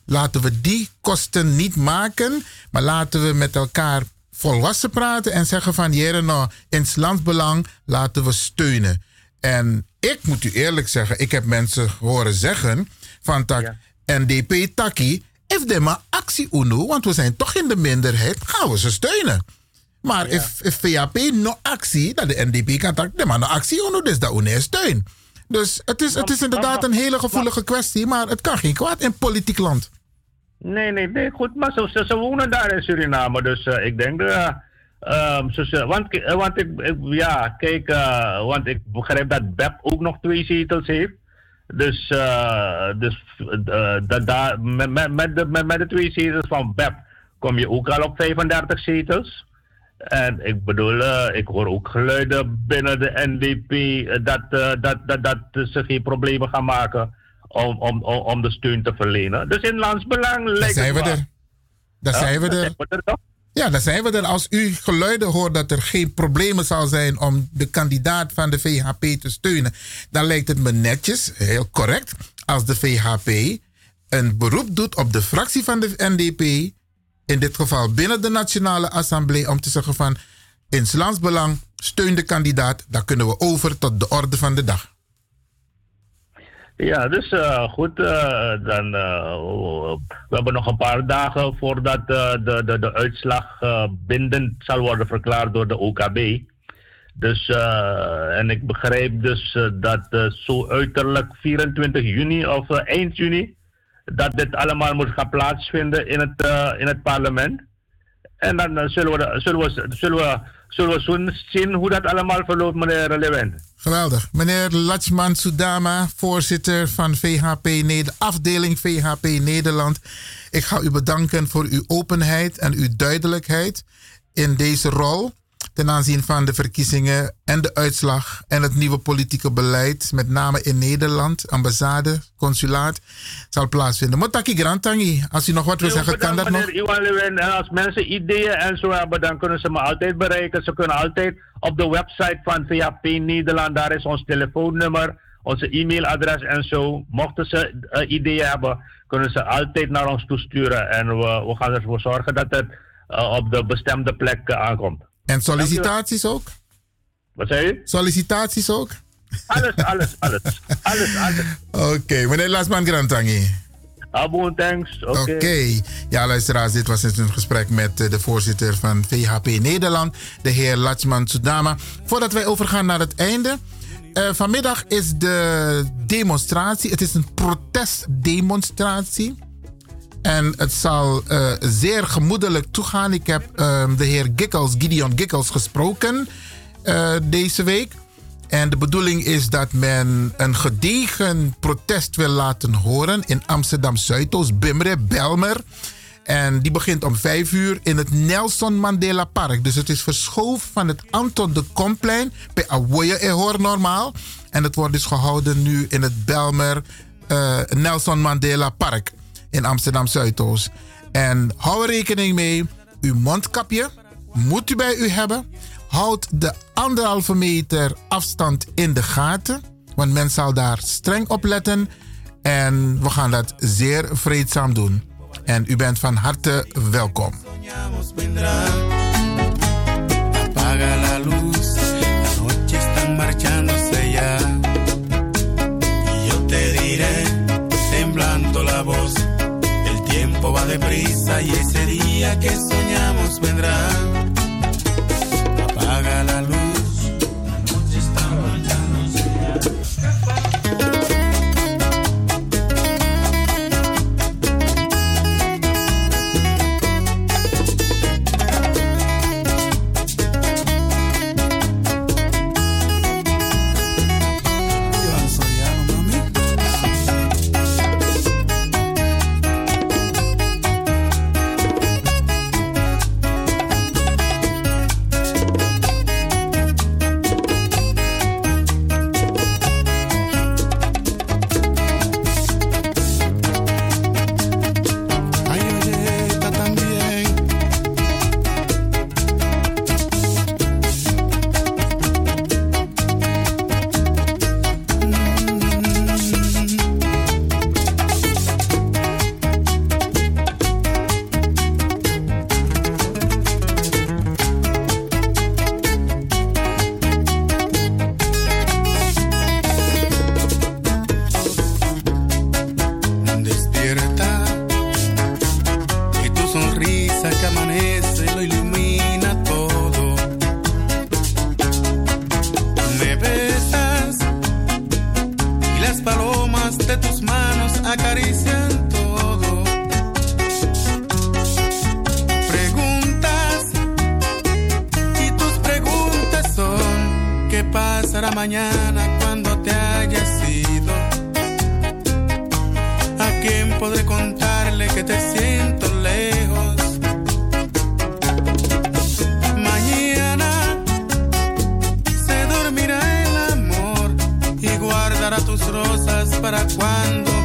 Speaker 2: laten we die kosten niet maken, maar laten we met elkaar volwassen praten en zeggen van, jere nou, in het landsbelang laten we steunen. En ik moet u eerlijk zeggen, ik heb mensen horen zeggen van tak NDP Taki, if de maar actie uno, want we zijn toch in de minderheid, gaan we ze steunen. Maar if, if VAP no actie, dat de NDP kan tak, de maar no actie uno, dus dat uno steun. Dus het is, het is inderdaad een hele gevoelige kwestie, maar het kan geen kwaad in politiek land.
Speaker 24: Nee, nee, nee, goed, maar ze, wonen daar in Suriname, dus eh, ik denk, eh, ehm, want, eh, want ik, ja, kijk, want ik begrijp dat BEP ook nog twee zetels heeft. Dus, dus dat daar met, met, de, met, met de twee zetels van BEP kom je ook al op 35 zetels. En ik bedoel, ik hoor ook geluiden binnen de NDP dat, dat, dat, dat ze geen problemen gaan maken om, om, om, om de steun te verlenen. Dus in landsbelang lijkt
Speaker 2: zijn we
Speaker 24: het
Speaker 2: er.
Speaker 24: Ja,
Speaker 2: zijn we er.
Speaker 24: zijn we er toch?
Speaker 2: Ja, daar zijn we er. Als u geluiden hoort dat er geen problemen zal zijn om de kandidaat van de VHP te steunen, dan lijkt het me netjes, heel correct, als de VHP een beroep doet op de fractie van de NDP, in dit geval binnen de Nationale Assemblée, om te zeggen van in landsbelang steun de kandidaat, dan kunnen we over tot de orde van de dag.
Speaker 24: Ja, dus eh, goed, eh, dan, eh, we hebben nog een paar dagen voordat de, de, de uitslag bindend zal worden verklaard door de OKB. Dus, en ik begrijp dus dat zo uiterlijk 24 juni of eind juni, dat dit allemaal moet gaan plaatsvinden in het, in het parlement. En dan zullen, we, zullen, we, zullen, we, zullen we zo zien hoe dat allemaal verloopt, meneer Lewin.
Speaker 2: Geweldig. Meneer Lachman Soudama, voorzitter van VHP Nederland, afdeling VHP Nederland. Ik ga u bedanken voor uw openheid en uw duidelijkheid in deze rol ten aanzien van de verkiezingen en de uitslag en het nieuwe politieke beleid, met name in Nederland, ambassade, consulaat, zal plaatsvinden. Motaki Grantangi, als u nog wat wil zeggen, kan dat nog?
Speaker 24: En als mensen ideeën en zo hebben, dan kunnen ze me altijd bereiken. Ze kunnen altijd op de website van VHP Nederland, daar is ons telefoonnummer, onze e-mailadres en zo. Mochten ze eh, ideeën hebben, kunnen ze altijd naar ons toesturen. En we, we gaan ervoor zorgen dat het eh, op de bestemde plek eh, aankomt.
Speaker 2: En sollicitaties ook?
Speaker 24: Wat zei u?
Speaker 2: Sollicitaties ook?
Speaker 24: Alles, alles, alles. alles, alles.
Speaker 2: Oké, meneer Lasman Grantangi.
Speaker 24: Abo, thanks. Oké.
Speaker 2: Ja, luisteraars, dit was dus een gesprek met eh, de voorzitter van VHP Nederland, de heer Lachman Sudama. Voordat wij overgaan naar het einde. eh, vanmiddag is de demonstratie. Het is een protestdemonstratie. En het zal eh, zeer gemoedelijk toegaan. Ik heb ehm, de heer Gikkels, Gideon Gikkels, gesproken eh, deze week. En de bedoeling is dat men een gedegen protest wil laten horen in Amsterdam Zuidoost, Bimre, Belmer. En die begint om vijf uur in het Nelson Mandela Park. Dus het is verschoven van het Anton de Komplein bij Awoye Ehor normaal. En het wordt dus gehouden nu in het Belmer eh, Nelson Mandela Park in Amsterdam Zuidoost. En hou er rekening mee, uw mondkapje moet u bij u hebben. Houd de anderhalve meter afstand in de gaten, want men zal daar streng op letten. En we gaan dat zeer vreedzaam doen. En u bent van harte welkom.
Speaker 25: Tiempo va deprisa y ese día que soñamos vendrá. Guardar a tus rosas para cuando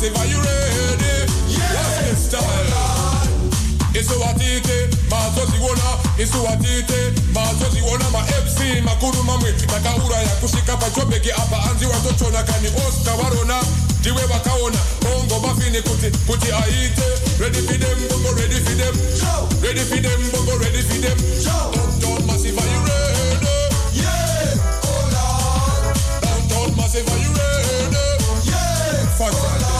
Speaker 26: Massive, are you ready? Yeah, what's the style? isuwatite mazoziona isuwatite mazoziona ma-fc makuru mamwe takauraya kusvika pachobheki apa. Anzi watotona kani oscar varona ndiwe vakaona bongo mafini kuti kuti aite ready for them bongo ready for them. Ready for them bongo ready for them. Downtown massive are you ready? Yeah. Oh lord downtown massive are you ready? Yeah. Fuck